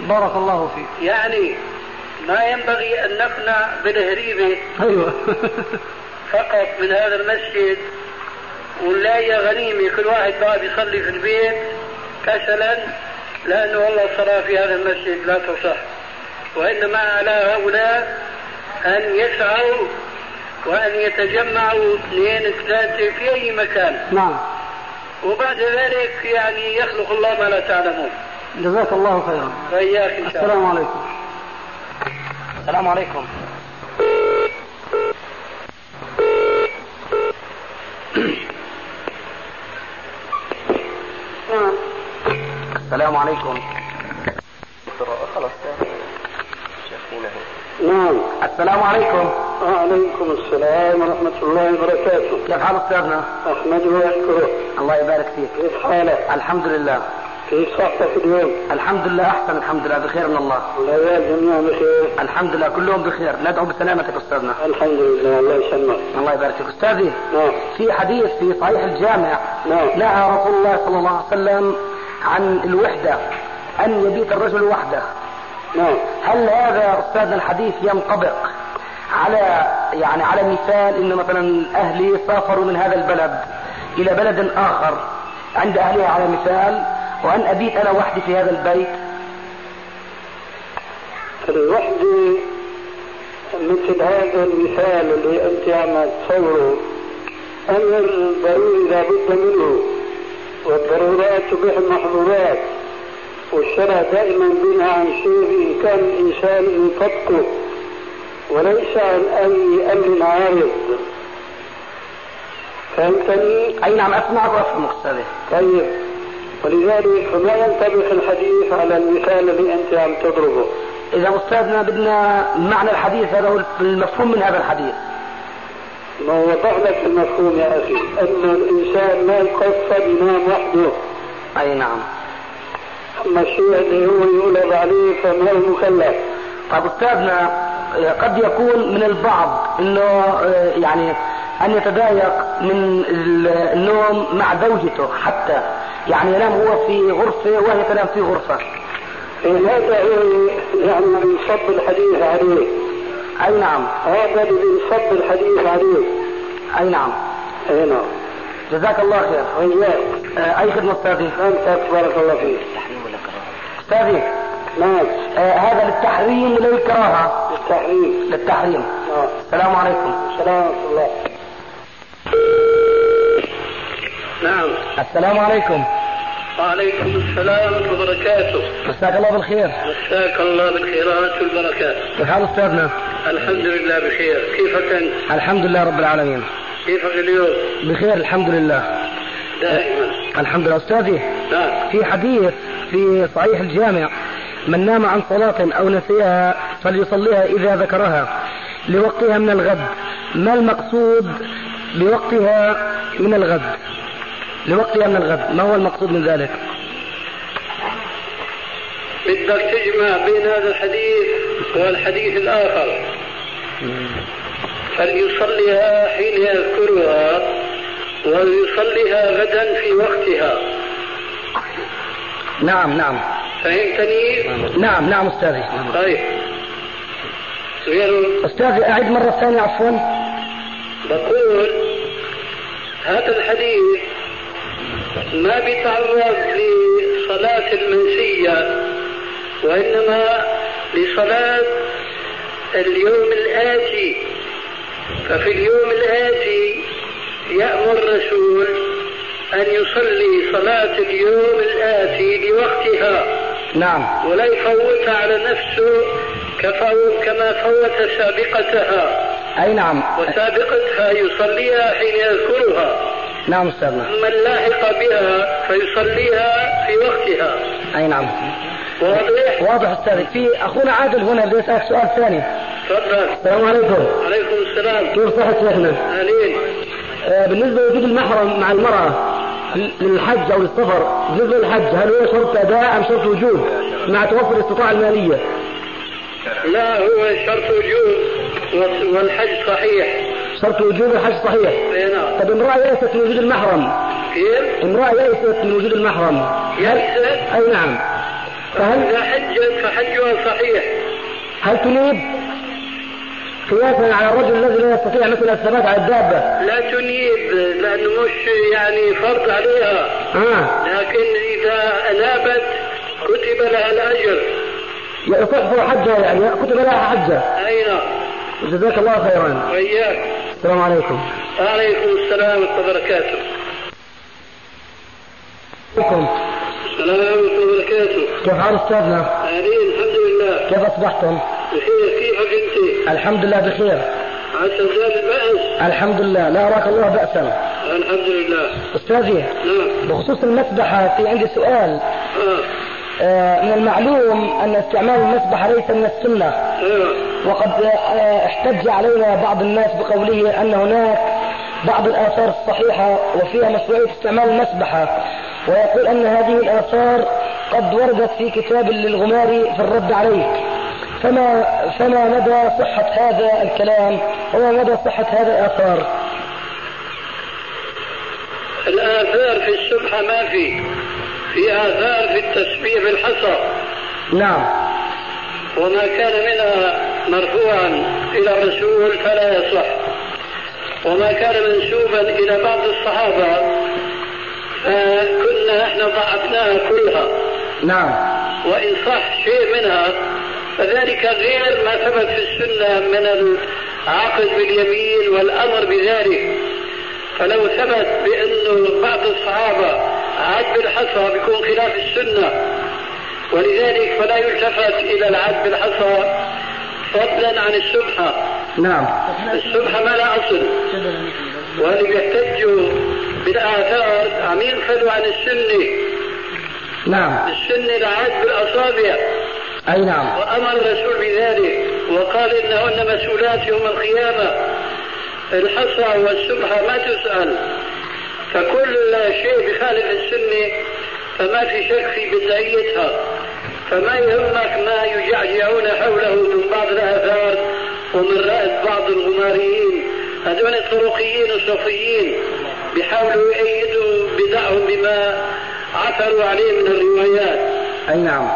[SPEAKER 7] بارك الله فيك.
[SPEAKER 5] يعني ما ينبغي أن نقنع بالهريبة
[SPEAKER 7] أيوه.
[SPEAKER 5] فقط من هذا المسجد ونلاقي غنيمة كل واحد بقى بيصلي في البيت كسلا لأنه والله الصلاة في هذا المسجد لا تصح. وإنما على هؤلاء أن يسعوا وأن يتجمعوا اثنين ثلاثة في أي مكان.
[SPEAKER 7] نعم.
[SPEAKER 5] وبعد ذلك يعني يخلق الله ما لا تعلمون.
[SPEAKER 7] جزاك الله خيرا.
[SPEAKER 5] وإياك إن شاء الله.
[SPEAKER 7] السلام عليكم. السلام عليكم. السلام عليكم. خلاص
[SPEAKER 5] نعم.
[SPEAKER 7] السلام عليكم.
[SPEAKER 5] وعليكم السلام ورحمة الله وبركاته.
[SPEAKER 7] كيف حال أستاذنا؟
[SPEAKER 5] أحمده وأشكره
[SPEAKER 7] الله يبارك فيك.
[SPEAKER 5] كيف حالك؟
[SPEAKER 7] الحمد لله.
[SPEAKER 5] كيف صحتك اليوم؟
[SPEAKER 7] الحمد لله أحسن الحمد لله. بخير من الله.
[SPEAKER 5] العيال جميعا بخير.
[SPEAKER 7] الحمد لله كلهم بخير. ندعو بسلامتك أستاذنا.
[SPEAKER 5] الحمد لله الله يسلمك.
[SPEAKER 7] الله يبارك فيك. أستاذي
[SPEAKER 5] نعم.
[SPEAKER 7] في حديث في صحيح الجامع
[SPEAKER 5] نعم.
[SPEAKER 7] نهى رسول الله صلى الله عليه وسلم عن الوحدة أن يبيت الرجل وحده.
[SPEAKER 5] نعم.
[SPEAKER 7] هل هذا أستاذنا الحديث ينطبق على يعني على مثال إن مثلا أهلي سافروا من هذا البلد إلى بلد آخر عند أهلها على مثال وأن أبيت أنا وحدي في هذا البيت.
[SPEAKER 5] الوحدة مثل هذا المثال اللي أنت عم تصوره. أمر ضروري لابد منه والضرورات تبيح المحظورات والشرع دائما بنى عن شيء إن كان الإنسان يطبقه وليس عن أي أمر عارض. فهمتني؟
[SPEAKER 7] أي نعم أسمعك وأفهمك أستاذي.
[SPEAKER 5] طيب. ولذلك فما ينطبق الحديث على المثال اللي أنت عم تضربه.
[SPEAKER 7] إذا أستاذنا بدنا معنى الحديث هذا هو المفهوم من هذا الحديث.
[SPEAKER 5] ما وضح لك المفهوم يا أخي؟ أن الإنسان ما يقصد ينام وحده.
[SPEAKER 7] أي نعم.
[SPEAKER 5] أما الشيء اللي هو يولد عليه فما هو مكلف.
[SPEAKER 7] طيب أستاذنا قد يكون من البعض أنه آه، يعني أن يتضايق من النوم مع زوجته حتى. يعني ينام هو في غرفة وهي تنام في غرفة.
[SPEAKER 5] إيه هذا هو يعني بينصب الحديث عليه.
[SPEAKER 7] أي نعم.
[SPEAKER 5] هذا اللي بينصب الحديث عليه.
[SPEAKER 7] أي نعم.
[SPEAKER 5] اي نعم.
[SPEAKER 7] جزاك الله خير.
[SPEAKER 5] وإياك.
[SPEAKER 7] آه، أي خدمة أستاذي؟
[SPEAKER 5] أنت بارك الله فيك.
[SPEAKER 7] أستاذي.
[SPEAKER 5] نعم.
[SPEAKER 7] آه، هذا للتحريم ولا للكراهة؟
[SPEAKER 5] التحريم
[SPEAKER 7] للتحريم.
[SPEAKER 5] آه.
[SPEAKER 7] السلام عليكم.
[SPEAKER 5] السلام ورحمة الله. نعم.
[SPEAKER 7] السلام عليكم.
[SPEAKER 5] وعليكم السلام وبركاته.
[SPEAKER 7] مساك الله بالخير.
[SPEAKER 5] مساك الله بالخيرات والبركات
[SPEAKER 7] كيف حال أستاذنا.
[SPEAKER 5] الحمد لله بخير. كيفك أنت
[SPEAKER 7] الحمد لله رب العالمين.
[SPEAKER 5] كيفك اليوم؟
[SPEAKER 7] بخير الحمد لله.
[SPEAKER 5] دائما.
[SPEAKER 7] الحمد لله. أستاذي
[SPEAKER 5] نعم.
[SPEAKER 7] في حديث في صحيح الجامع من نام عن صلاة أو نسيها فليصليها إذا ذكرها. لوقتها من الغد. ما المقصود بوقتها من الغد؟ لوقتها من الغد. ما هو المقصود من ذلك؟
[SPEAKER 5] بدك تجمع بين هذا الحديث والحديث الآخر فليصليها حين يذكرها وليصليها غدا في وقتها.
[SPEAKER 7] نعم نعم.
[SPEAKER 5] فهمتني؟
[SPEAKER 7] نعم نعم أستاذي.
[SPEAKER 5] طيب.
[SPEAKER 7] أستاذي أعد مرة ثانية عفوا.
[SPEAKER 5] بقول هذا الحديث ما بيتعرض لصلاة المنسية وإنما لصلاة اليوم الآتي. ففي اليوم الآتي يأمر الرسول أن يصلي صلاة اليوم الآتي لوقتها.
[SPEAKER 7] نعم.
[SPEAKER 5] ولا يفوت على نفسه كفو- كما فوت سابقتها.
[SPEAKER 7] أي نعم.
[SPEAKER 5] وسابقتها يصليها حين يذكرها.
[SPEAKER 7] نعم أستاذنا
[SPEAKER 5] أما اللاحق بها فيصليها في وقتها.
[SPEAKER 7] أي نعم.
[SPEAKER 5] واضح؟
[SPEAKER 7] واضح أستاذي في أخونا عادل هنا بدي أسألك سؤال ثاني.
[SPEAKER 5] تفضل.
[SPEAKER 7] السلام عليكم.
[SPEAKER 5] عليكم السلام.
[SPEAKER 7] كيف صحة شيخنا؟
[SPEAKER 5] أهلين
[SPEAKER 7] آه، بالنسبة لوجود المحرم مع المرأة للحج أو للسفر بالنسبة للحج هل هو شرط أداء أم شرط وجود مع توفر الاستطاعة المالية؟
[SPEAKER 5] لا هو شرط وجوب وال- والحج صحيح.
[SPEAKER 7] شرط وجود الحج صحيح.
[SPEAKER 5] اي نعم.
[SPEAKER 7] طب امرأة يأست من وجود المحرم.
[SPEAKER 5] كيف؟
[SPEAKER 7] امرأة يأست من وجود المحرم
[SPEAKER 5] يأست؟
[SPEAKER 7] أي نعم. فهل
[SPEAKER 5] إذا حجت فحجها صحيح.
[SPEAKER 7] هل تنيب؟ قياسا على الرجل الذي لا يستطيع مثلا الثبات على الدابة.
[SPEAKER 5] لا تنيب لأنه مش يعني فرض عليها.
[SPEAKER 7] آه.
[SPEAKER 5] لكن إذا أنابت كتب لها الأجر.
[SPEAKER 7] يصح حجها يعني كتب لها حجة.
[SPEAKER 5] أي نعم.
[SPEAKER 7] جزاك الله خيرا.
[SPEAKER 5] وإياك.
[SPEAKER 7] السلام عليكم.
[SPEAKER 5] وعليكم السلام ورحمة الله وبركاته.
[SPEAKER 7] عليكم
[SPEAKER 5] السلام ورحمة الله وبركاته.
[SPEAKER 7] كيف حال أستاذنا؟
[SPEAKER 5] أهلين الحمد لله.
[SPEAKER 7] كيف أصبحتم؟
[SPEAKER 5] بخير كيفك أنت؟
[SPEAKER 7] الحمد لله بخير.
[SPEAKER 5] عسى زال البأس.
[SPEAKER 7] الحمد لله. لا أراك الله بأسا.
[SPEAKER 5] الحمد لله.
[SPEAKER 7] أستاذي
[SPEAKER 5] نعم.
[SPEAKER 7] بخصوص المسبحة في عندي سؤال.
[SPEAKER 5] آه،
[SPEAKER 7] من المعلوم أن استعمال المسبحة ليس من السنة. وقد آه، احتج علينا بعض الناس بقوله أن هناك بعض الآثار الصحيحة وفيها مشروعية استعمال المسبحة ويقول أن هذه الآثار قد وردت في كتاب للغماري في الرد عليه. فما فما مدى صحة هذا الكلام؟ وما مدى صحة هذا الآثار؟
[SPEAKER 5] الآثار في السبحة ما في. في آثار في التسبيح بالحصى
[SPEAKER 7] نعم.
[SPEAKER 5] وما كان منها مرفوعا إلى الرسول فلا يصح. وما كان منسوبا إلى بعض الصحابة فكنا إحنا ضعفناها كلها.
[SPEAKER 7] نعم.
[SPEAKER 5] وإن صح شيء منها فذلك غير ما ثبت في السنة من العقد باليمين والأمر بذلك. فلو ثبت بأنه بعض الصحابة عد بالحصى بيكون خلاف السنة. ولذلك فلا يلتفت إلى العد بالحصى فضلا عن السبحة.
[SPEAKER 7] نعم.
[SPEAKER 5] السبحة ما لا أصل. واللي بيحتجوا بالآثار عم ينفلوا عن السنة
[SPEAKER 7] نعم.
[SPEAKER 5] السنة العد بالأصابع
[SPEAKER 7] أي نعم.
[SPEAKER 5] وأمر الرسول بذلك. وقال إنهن مسؤولات يوم القيامة. الحصى والسبحة ما تسأل. فكل شيء بخالف السنة فما في شك في بدعيتها فما يهمك ما يجعجعون حوله من بعض الآثار ومن رأس بعض الغماريين. هذول الطرقيين الصوفيين بيحاولوا يأيدوا بدعهم بما عثروا عليه من الروايات.
[SPEAKER 7] أي نعم.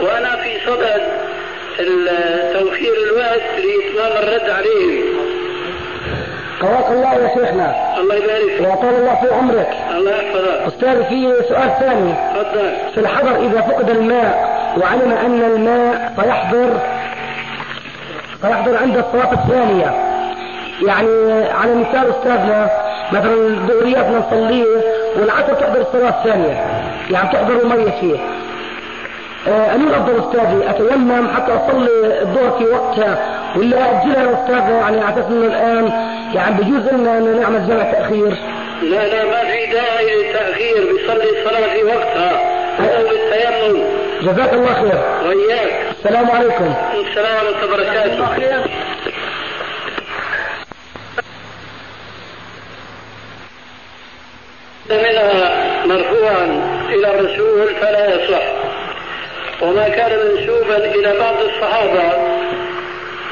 [SPEAKER 5] وأنا في صدد توفير الوقت لإتمام الرد عليهم.
[SPEAKER 7] قواك الله يا شيخنا.
[SPEAKER 5] الله يبارك.
[SPEAKER 7] وطال الله في عمرك.
[SPEAKER 5] الله يحفظك.
[SPEAKER 7] أستاذ في سؤال ثاني.
[SPEAKER 5] تفضل.
[SPEAKER 7] في الحضر إذا فقد الماء وعلم أن الماء سيحضر سيحضر عند الصلاة الثانية. يعني على مثال أستاذنا مثلا الظهريات نصليه والعصر تحضر الصلاة الثانية. يعني تحضر المية فيه آه، أمين أفضل أستاذي أتيمم حتى أصلي الظهر في وقتها ولا أجلها يا أستاذ يعني على أساس إنه الآن يعني بجوز لنا أن نعمل جمع تأخير.
[SPEAKER 5] لا لا ما في داعي للتأخير بيصلي الصلاة في وقتها أو بالتيمم.
[SPEAKER 7] جزاك الله خير.
[SPEAKER 5] وإياك.
[SPEAKER 7] السلام عليكم.
[SPEAKER 5] السلام ورحمة الله وبركاته منها مرفوعا إلى الرسول فلا يصح. وما كان منسوبا إلى بعض الصحابة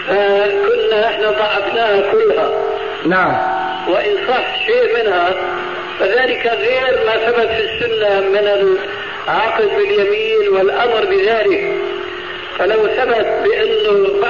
[SPEAKER 5] فكنا إحنا ضعفناها كلها.
[SPEAKER 7] نعم.
[SPEAKER 5] وإن صح شيء منها فذلك غير ما ثبت في السنة من العقد باليمين والأمر بذلك. فلو ثبت بأنه